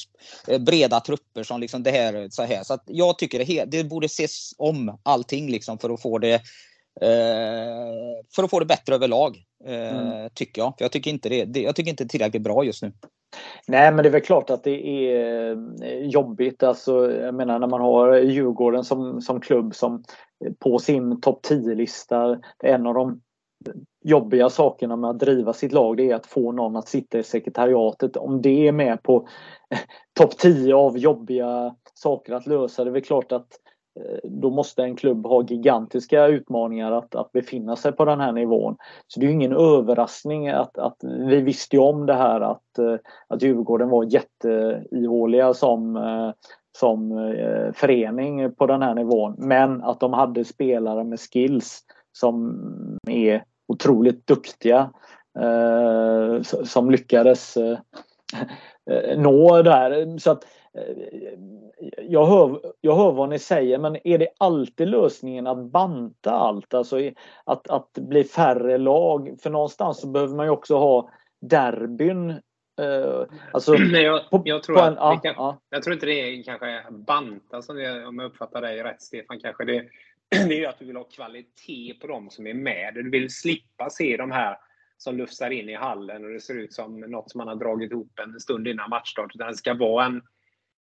eh, breda trupper. Som liksom det här, så här. Så jag tycker det, det borde ses om allting liksom, för att få det eh, för att få det bättre överlag. Eh, mm. Tycker jag. För jag tycker inte det, det, jag tycker inte det är tillräckligt bra just nu. Nej, men det är väl klart att det är eh, jobbigt. Alltså, jag menar när man har Djurgården som, som klubb som på sin topp 10-lista, en av de jobbiga sakerna med att driva sitt lag det är att få någon att sitta i sekretariatet. Om det är med på topp 10 av jobbiga saker att lösa, det är väl klart att Eh, Eh, då måste en klubb ha gigantiska utmaningar att, att befinna sig på den här nivån. Så det är ingen överraskning att, att vi visste om det här att, eh, att Djurgården var jätteihåliga som, eh, som förening på den här nivån. Men att de hade spelare med skills som är otroligt duktiga som lyckades nå där. Så att jag hör, jag hör vad ni säger men är det alltid lösningen att banta allt? Alltså att, att bli färre lag? För någonstans så behöver man ju också ha derbyn. Eh, alltså, Nej, jag, tror en, att, kan, ja. jag tror inte det är kanske banta som det, om jag uppfattar dig rätt Stefan. Kanske det, det är att du vill ha kvalitet på dem som är med. Du vill slippa se de här som lufsar in i hallen och det ser ut som något som man har dragit ihop en stund innan matchstart. Utan det ska vara en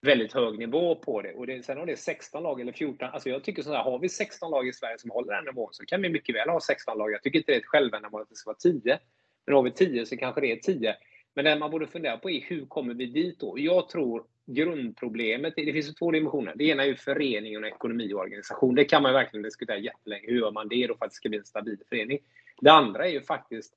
väldigt hög nivå på det. Och det, sen om det är 16 lag eller 14, alltså jag tycker sådär, har vi 16 lag i Sverige som håller den nivån så kan vi mycket väl ha 16 lag. Jag tycker inte det är ett självändamål att det ska vara 10. Men har vi 10 så kanske det är 10. Men det man borde fundera på är hur kommer vi dit då? Jag tror grundproblemet, det finns ju två dimensioner. Det ena är ju föreningen, och ekonomi och organisation. Det kan man verkligen diskutera jättelänge. Hur gör man det då för att det ska bli en stabil förening? Det andra är ju faktiskt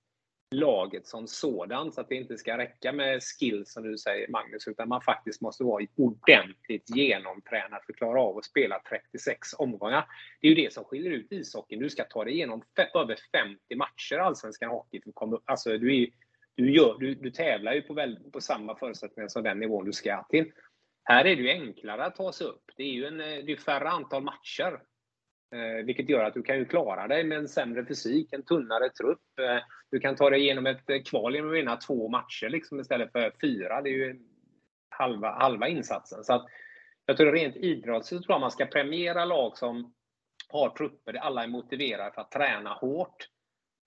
laget som sådant. Så att det inte ska räcka med skills som du säger Magnus, utan man faktiskt måste vara ordentligt genomtränad för att klara av att spela 36 omgångar. Det är ju det som skiljer ut ishockeyn. Du ska ta dig igenom över 50 matcher allsvenskan hockey. För komma, alltså, du, är, du, gör, du, du tävlar ju på, väl, på samma förutsättningar som den nivån du ska till. Här är det ju enklare att ta sig upp. Det är ju en, eh, det är färre antal matcher. Eh, vilket gör att du kan ju klara dig med en sämre fysik, en tunnare trupp. Eh, du kan ta dig igenom ett eh, kval genom att vinna två matcher liksom, istället för fyra. Det är ju halva, halva insatsen. Så att, jag tror rent idrottsligt tror jag man ska premiera lag som har trupper där alla är motiverade för att träna hårt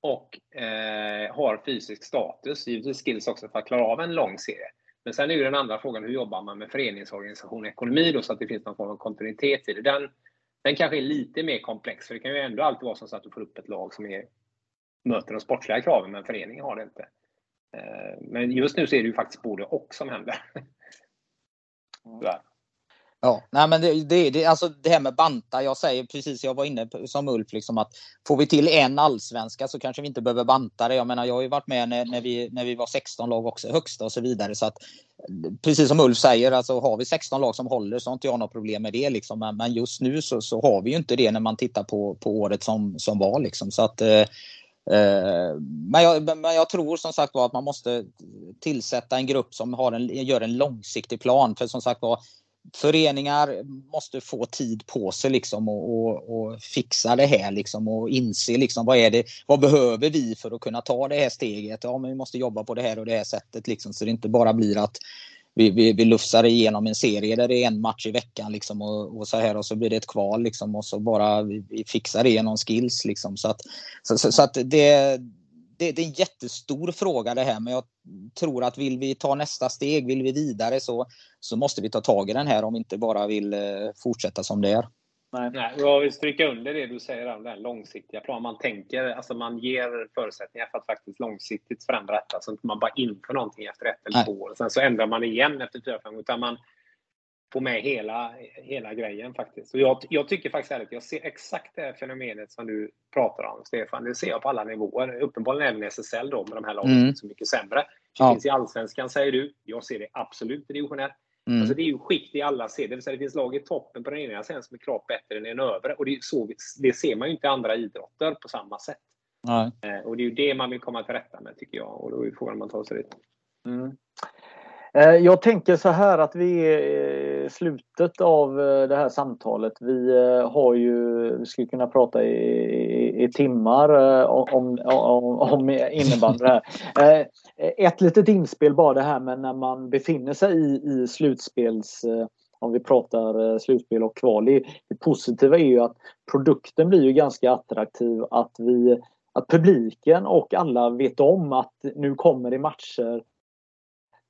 och eh, har fysisk status. Givetvis skills också för att klara av en lång serie. Men sen är ju den andra frågan, hur jobbar man med föreningsorganisation och ekonomi då, så att det finns någon form av kontinuitet i det. Den, den kanske är lite mer komplex, för det kan ju ändå alltid vara så att du får upp ett lag som är, möter de sportsliga kraven, men föreningen har det inte. Eh, men just nu så är det ju faktiskt både och som händer. Ja, nej men det, det, det, alltså det här med banta. Jag säger precis, jag var inne på, som Ulf, liksom att får vi till en allsvenska så kanske vi inte behöver banta det. Jag menar, jag har ju varit med när, när, vi, när vi var 16 lag också, högsta och så vidare. Så att, precis som Ulf säger, alltså har vi 16 lag som håller så har inte jag något problem med det. Liksom. Men, men just nu så, så har vi ju inte det när man tittar på, på året som, som var. Liksom. Så att, eh, eh men jag, men jag tror som sagt var att man måste tillsätta en grupp som har en, gör en långsiktig plan. För som sagt var, föreningar måste få tid på sig liksom och, och, och, fixa det här liksom och inse liksom vad är det, vad behöver vi för att kunna ta det här steget? Ja, men vi måste jobba på det här och det här sättet liksom så det inte bara blir att vi, vi, vi lufsar igenom en serie där det är en match i veckan liksom och, och så här och så blir det ett kval liksom och så bara vi, vi fixar det genom skills liksom så att, så, så, så att det det, det, är en jättestor fråga det här men jag tror att vill vi ta nästa steg, vill vi vidare så, så måste vi ta tag i den här om vi inte bara vill eh, fortsätta som det är. Nej. Nej, jag vill stryka under det du säger om den långsiktiga planen. Man tänker, alltså man ger förutsättningar för att faktiskt långsiktigt förändra detta. Så att man bara inför någonting efter ett eller två år. Sen så ändrar man igen efter fyra, fem år. Utan man få med hela, hela grejen faktiskt. Och jag, jag tycker faktiskt att jag ser exakt det här fenomenet som du pratar om, Stefan. Det ser jag på alla nivåer. Uppenbarligen även SSL då, med de här lagen mm. som är så mycket sämre. Det ja. finns i Allsvenskan, säger du. Jag ser det absolut i division 1. Mm. Alltså det är ju skikt i alla serier. Det vill säga det finns lag i toppen på den ena sidan som är klart bättre än den övre. Och det, så, det ser man ju inte i andra idrotter på samma sätt. Nej. Eh, och det är ju det man vill komma till rätta med tycker jag. Och då är frågan om man tar sig dit. Mm. Eh, jag tänker så här att vi är i slutet av eh, det här samtalet. Vi har ju, vi skulle kunna prata i, i timmar om, om, om innebandy här. Ett litet inspel bara det här med när man befinner sig i, i slutspels om vi pratar slutspel och kval. Det, det positiva är ju att produkten blir ju ganska attraktiv. Att vi att publiken och alla vet om att nu kommer det matcher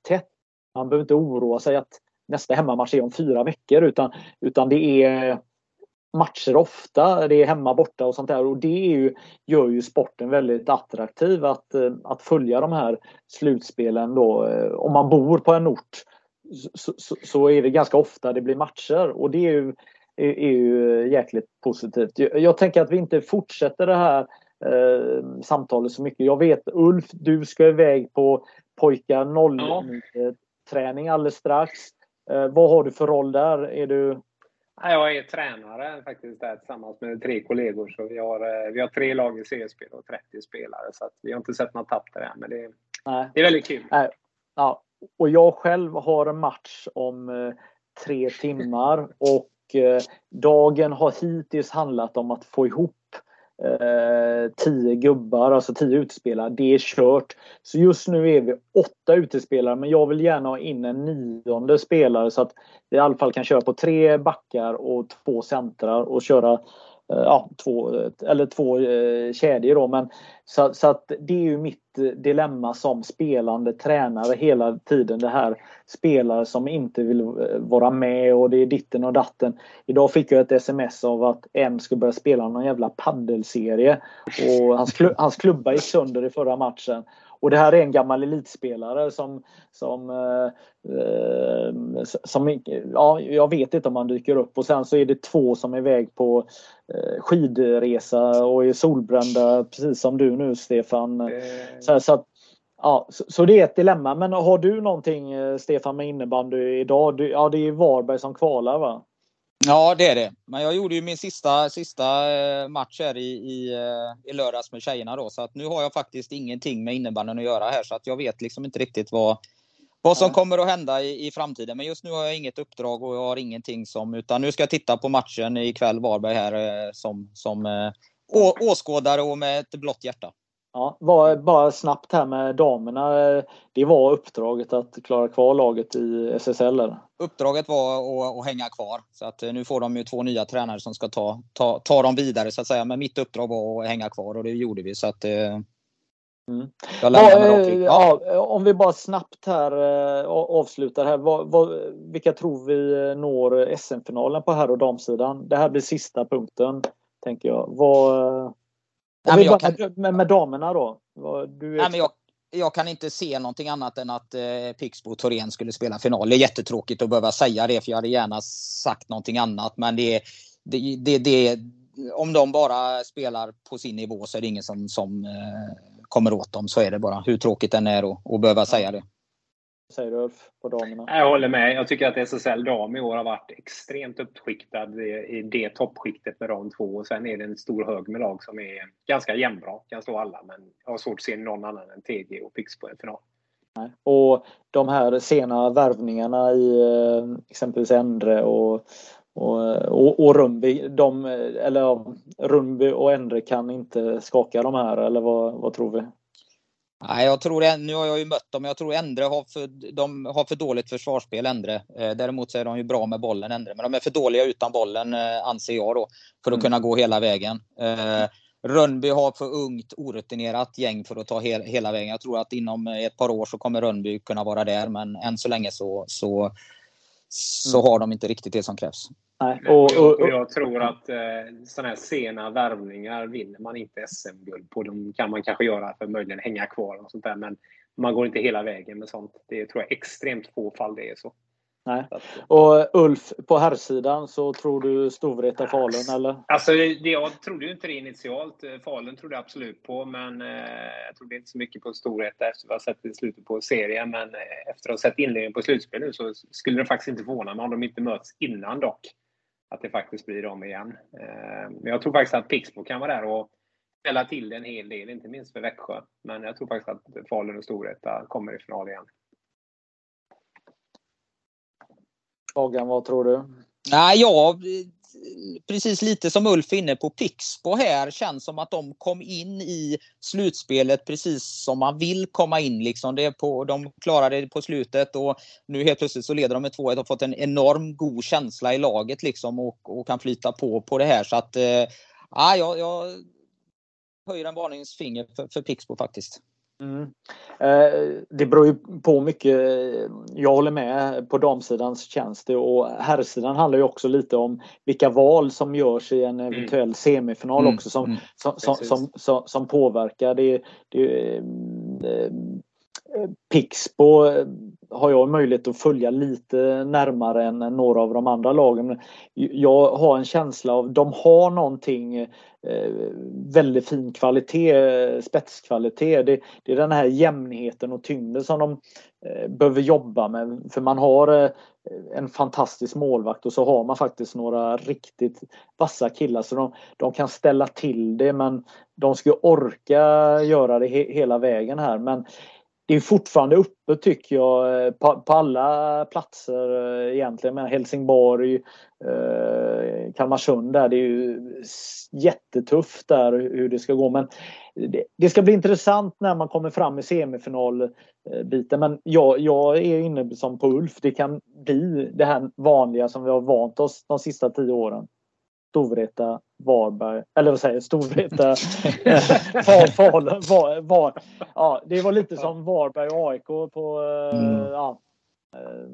tätt. Man behöver inte oroa sig att nästa hemmamatch är om fyra veckor utan, utan det är matcher ofta. Det är hemma borta och sånt där och det ju, gör ju sporten väldigt attraktiv att, att följa de här slutspelen då. Om man bor på en ort så, så, så är det ganska ofta det blir matcher och det är ju, är, är ju jäkligt positivt. Jag, jag tänker att vi inte fortsätter det här eh, samtalet så mycket. Jag vet Ulf, du ska iväg på pojkar 0 ja. Träning alldeles strax. Eh, vad har du för roll där? Är du... Jag är tränare faktiskt där tillsammans med tre kollegor. Så vi har, eh, vi har tre lag i seriespel och 30 spelare. Så vi har inte sett något tapp där än. Men det, Nej. det är väldigt kul. Nej. Ja. Och jag själv har en match om eh, tre timmar. Och dagen har hittills handlat om att få ihop eh, tio gubbar, alltså tio utespelare. Det är kört. Så just nu är vi åtta utespelare men jag vill gärna ha in en nionde spelare så att vi i alla fall kan köra på tre backar och två centrar och köra Eh, ja, två, eller två eh, kedjor då. Men, så, så att det är ju mitt dilemma som spelande tränare hela tiden. Det här spelare som inte vill eh, vara med och det är ditten och datten. Idag fick jag ett sms av att en skulle börja spela någon jävla paddelserie och hans, klubb, hans klubba gick sönder i förra matchen. Och det här är en gammal elitspelare som, som, eh, som ja, jag vet inte om han dyker upp och sen så är det två som är iväg på eh, skidresa och är solbrända precis som du nu Stefan. Mm. Så, så, att, ja, så, så, det är ett dilemma. Men har du någonting eh, Stefan med innebandy idag? Du, ja, det är Varberg som kvalar va? Ja, det är det. Men jag gjorde ju min sista, sista eh, match här i, i, eh, i lördags med tjejerna då. Så att nu har jag faktiskt ingenting med innebandyn att göra här. Så att jag vet liksom inte riktigt vad, vad som kommer att hända i, i framtiden. Men just nu har jag inget uppdrag och jag har ingenting som... Utan nu ska jag titta på matchen ikväll, Varberg här, eh, som, som å, åskådare och med ett blått hjärta. Ja, bara, bara snabbt här med damerna. Det var uppdraget att klara kvar laget i SSL? Uppdraget var att, att, hänga kvar. Så att eh, nu får de ju två nya tränare som ska ta, ta, ta dem vidare så att säga. Men mitt uppdrag var att hänga kvar och det gjorde vi. Så att, eh, Mm. Ja, eh, ja. ja, om vi bara snabbt här avslutar här. Vad, vad, vilka tror vi når SM-finalen på herr och damsidan? Det här blir sista punkten, tänker jag. Vad, Nej, bara, kan... med, med damerna då? Du är... Nej, men jag, jag kan inte se någonting annat än att eh, Pixbo och Thorén skulle spela final. Det är jättetråkigt att behöva säga det för jag hade gärna sagt någonting annat. Men det, det, det, det om de bara spelar på sin nivå så är det ingen som, som eh, kommer åt dem. Så är det bara. Hur tråkigt den är att, att behöva säga det säger du Ulf, på damerna? Jag håller med. Jag tycker att SSL dam i år har varit extremt uppskiktad i det toppskiktet med de två. Och sen är det en stor hög med lag som är ganska jämnbra, kan slå alla. Men jag har svårt att se någon annan än TG och Pix på en final. Och de här sena värvningarna i eh, exempelvis Endre och, och, och, och Rumby, de, eller Rumby och Endre kan inte skaka de här eller vad, vad tror vi? Nej, jag tror, nu har jag ju mött dem, jag tror Endre har för, de har för dåligt försvarsspel, Endre. Eh, däremot så är de ju bra med bollen, Endre. Men de är för dåliga utan bollen, eh, anser jag då, för att mm. kunna gå hela vägen. Eh, Rönnby har för ungt, orutinerat gäng för att ta he hela vägen. Jag tror att inom ett par år så kommer Rönnby kunna vara där, men än så länge så, så, så mm. har de inte riktigt det som krävs. Nej. Och, och, och, jag tror att eh, sådana här sena värvningar vinner man inte SM-guld på. De kan man kanske göra för att möjligen hänga kvar och sånt där. Men man går inte hela vägen med sånt. Det tror jag extremt få fall det är så. Nej. Och Ulf, på herrsidan så tror du Storvreta Falun eller? Alltså, jag trodde ju inte det initialt. Falun trodde jag absolut på, men eh, jag trodde inte så mycket på Storvreta efter vad jag sett i slutet på serien. Men eh, efter att ha sett inledningen på slutspel nu så skulle det faktiskt inte förvåna mig om de inte möts innan dock. Att det faktiskt blir dem igen. Eh, men jag tror faktiskt att Pixbo kan vara där och ställa till en hel del, inte minst för Växjö. Men jag tror faktiskt att Falun och Storvreta kommer i final igen. Fagan, vad tror du? Nej, ja, precis lite som Ulf inne på Pixbo här känns som att de kom in i slutspelet precis som man vill komma in. Liksom. Det på, de klarade det på slutet och nu helt plötsligt så leder de med 2-1 och har fått en enorm god känsla i laget liksom och, och kan flyta på på det här. Så att, eh, ja, jag höjer en varningsfinger för, för Pixbo faktiskt. Mm. Eh, det beror ju på mycket. Jag håller med. På damsidan känns det och herrsidan handlar ju också lite om vilka val som görs i en mm. eventuell mm. semifinal också som, mm. som, som, som, som, som, påverkar. Det, det, eh, Pixbo har jag möjlighet att följa lite närmare än några av de andra lagen. Jag har en känsla av att de har någonting eh, väldigt fin kvalitet, spetskvalitet. Det, det, är den här jämnheten och tyngden som de eh, behöver jobba med. För man har eh, en fantastisk målvakt och så har man faktiskt några riktigt vassa killar så de, de kan ställa till det men de ska orka göra det he, hela vägen här. Men det är fortfarande uppe tycker jag eh, på, på alla platser eh, egentligen. Men Helsingborg, eh, Kalmarsund där. Det är ju jättetufft där hur det ska gå. Men det, det ska bli intressant när man kommer fram i semifinalbiten. Men jag, jag är inne som på Ulf. Det kan bli det här vanliga som vi har vant oss de sista tio åren. Storvreta, Varberg, eller vad säger jag, Storvreta, Falun, var, var, ja, Det var lite som Varberg och AIK på, eh, mm. ja, eh,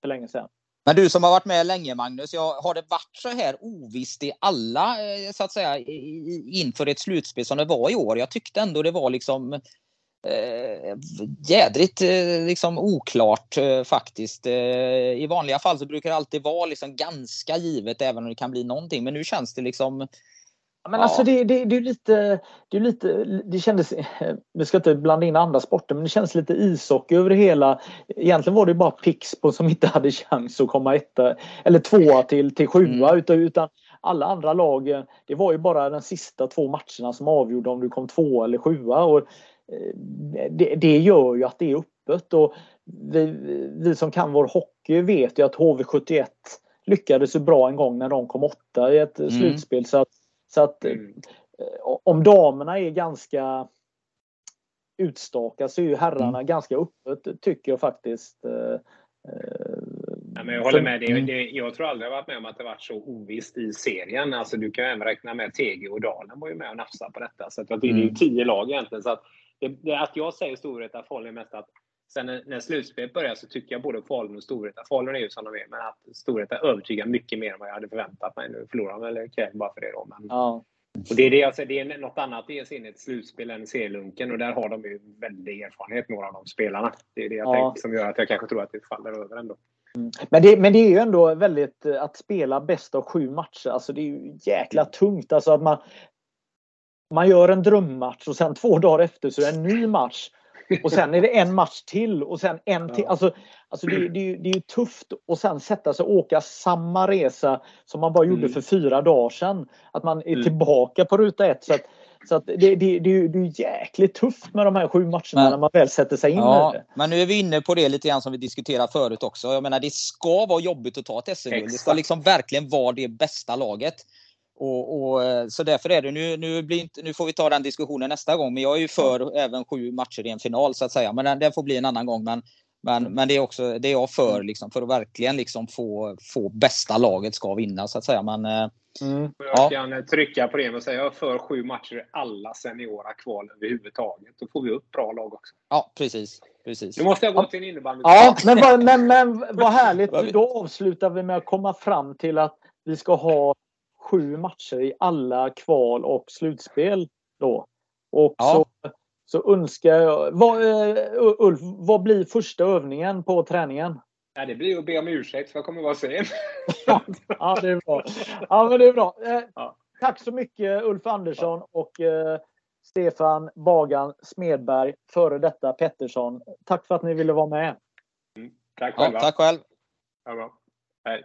för länge sedan. Men du som har varit med länge Magnus, jag, har det varit så här ovisst i alla, eh, så att säga, inför ett slutspel som det var i år? Jag tyckte ändå det var liksom eh, jädrigt eh, liksom oklart eh, faktiskt. Eh, I vanliga fall så brukar det alltid vara liksom ganska givet även om det kan bli någonting. Men nu känns det liksom men ja. alltså det, det, det är lite, det är lite, det kändes, vi ska inte blanda in andra sporter, men det känns lite ishockey över det hela. Egentligen var det bara Pixbo som inte hade chans att komma etta eller tvåa till, till sjua mm. utan, utan alla andra lag, det var ju bara de sista två matcherna som avgjorde om du kom tvåa eller sjua. Och Eh, det, det gör ju att det är öppet och vi, vi som kan vår hockey vet ju att HV71 lyckades så bra en gång när de kom åtta i ett mm. slutspel. Så att, så att mm. Eh, om damerna är ganska utstakade så är ju herrarna mm. ganska öppet tycker jag faktiskt. Eh, Ja, men jag håller med. Det, mm. det, jag tror aldrig jag varit med om att det varit så ovisst i serien. Alltså, du kan även räkna med TG och Dalen var ju med och nafsade på detta. Så att det är ju mm. tio lag egentligen. Så att det, att jag säger Storvreta Falun är mest att sen när, när slutspelet börjar så tycker jag både Falun och Storvreta, Falun är ju som de är, men att Storvreta övertygar mycket mer än vad jag hade förväntat mig. Nu förlorar de väl ikväll bara för det då. Men, ja. och det är det jag säger, det är något annat i ett slutspel än serielunken och där har de ju väldig erfarenhet, några av de spelarna. Det är det jag ja. tänker som gör att jag kanske tror att det faller över ändå. Mm. Men, det, men det är ju ändå väldigt att spela bäst av sju matcher. Alltså det är ju jäkla tungt. Alltså att man, man gör en drömmatch och sen två dagar efter så är det en ny match. Och sen är det en match till och sen en till. Alltså, alltså det, det, det är ju tufft att sen sätta sig och åka samma resa som man bara gjorde mm. för fyra dagar sedan. Att man är mm. tillbaka på ruta ett. Så att, så att det, det, det, det är jäkligt tufft med de här sju matcherna men, när man väl sätter sig in ja, i det. Men nu är vi inne på det lite grann som vi diskuterade förut också. Jag menar det ska vara jobbigt att ta ett SM-guld. Det ska liksom verkligen vara det bästa laget. Och, och, eh, så därför är det nu, nu, blir inte, nu får vi ta den diskussionen nästa gång. Men jag är ju för även sju matcher i en final så att säga. Men den, får bli en annan gång. Men, men, mm. men det är också det är jag för mm. liksom, för att verkligen liksom få, få bästa laget ska vinna så att säga. Men, eh, mm. Jag kan ja. trycka på det och säga jag är för sju matcher i alla seniora kval överhuvudtaget. Då får vi upp bra lag också. Ja precis. precis. Nu måste jag gå till en innebandy. Ja men, men, men vad härligt. Då avslutar vi med att komma fram till att vi ska ha sju matcher i alla kval och slutspel då. Och ja. så, så önskar jag... Vad, uh, Ulf, vad blir första övningen på träningen? Ja, det blir att be om ursäkt för jag kommer vara sen. ja, det är bra. Ja, men det är bra. Eh, ja. Tack så mycket Ulf Andersson och eh, Stefan Bagan Smedberg, före detta Pettersson. Tack för att ni ville vara med. Mm. Tack själva. Ja, tack själv. Ja, bra. Hej.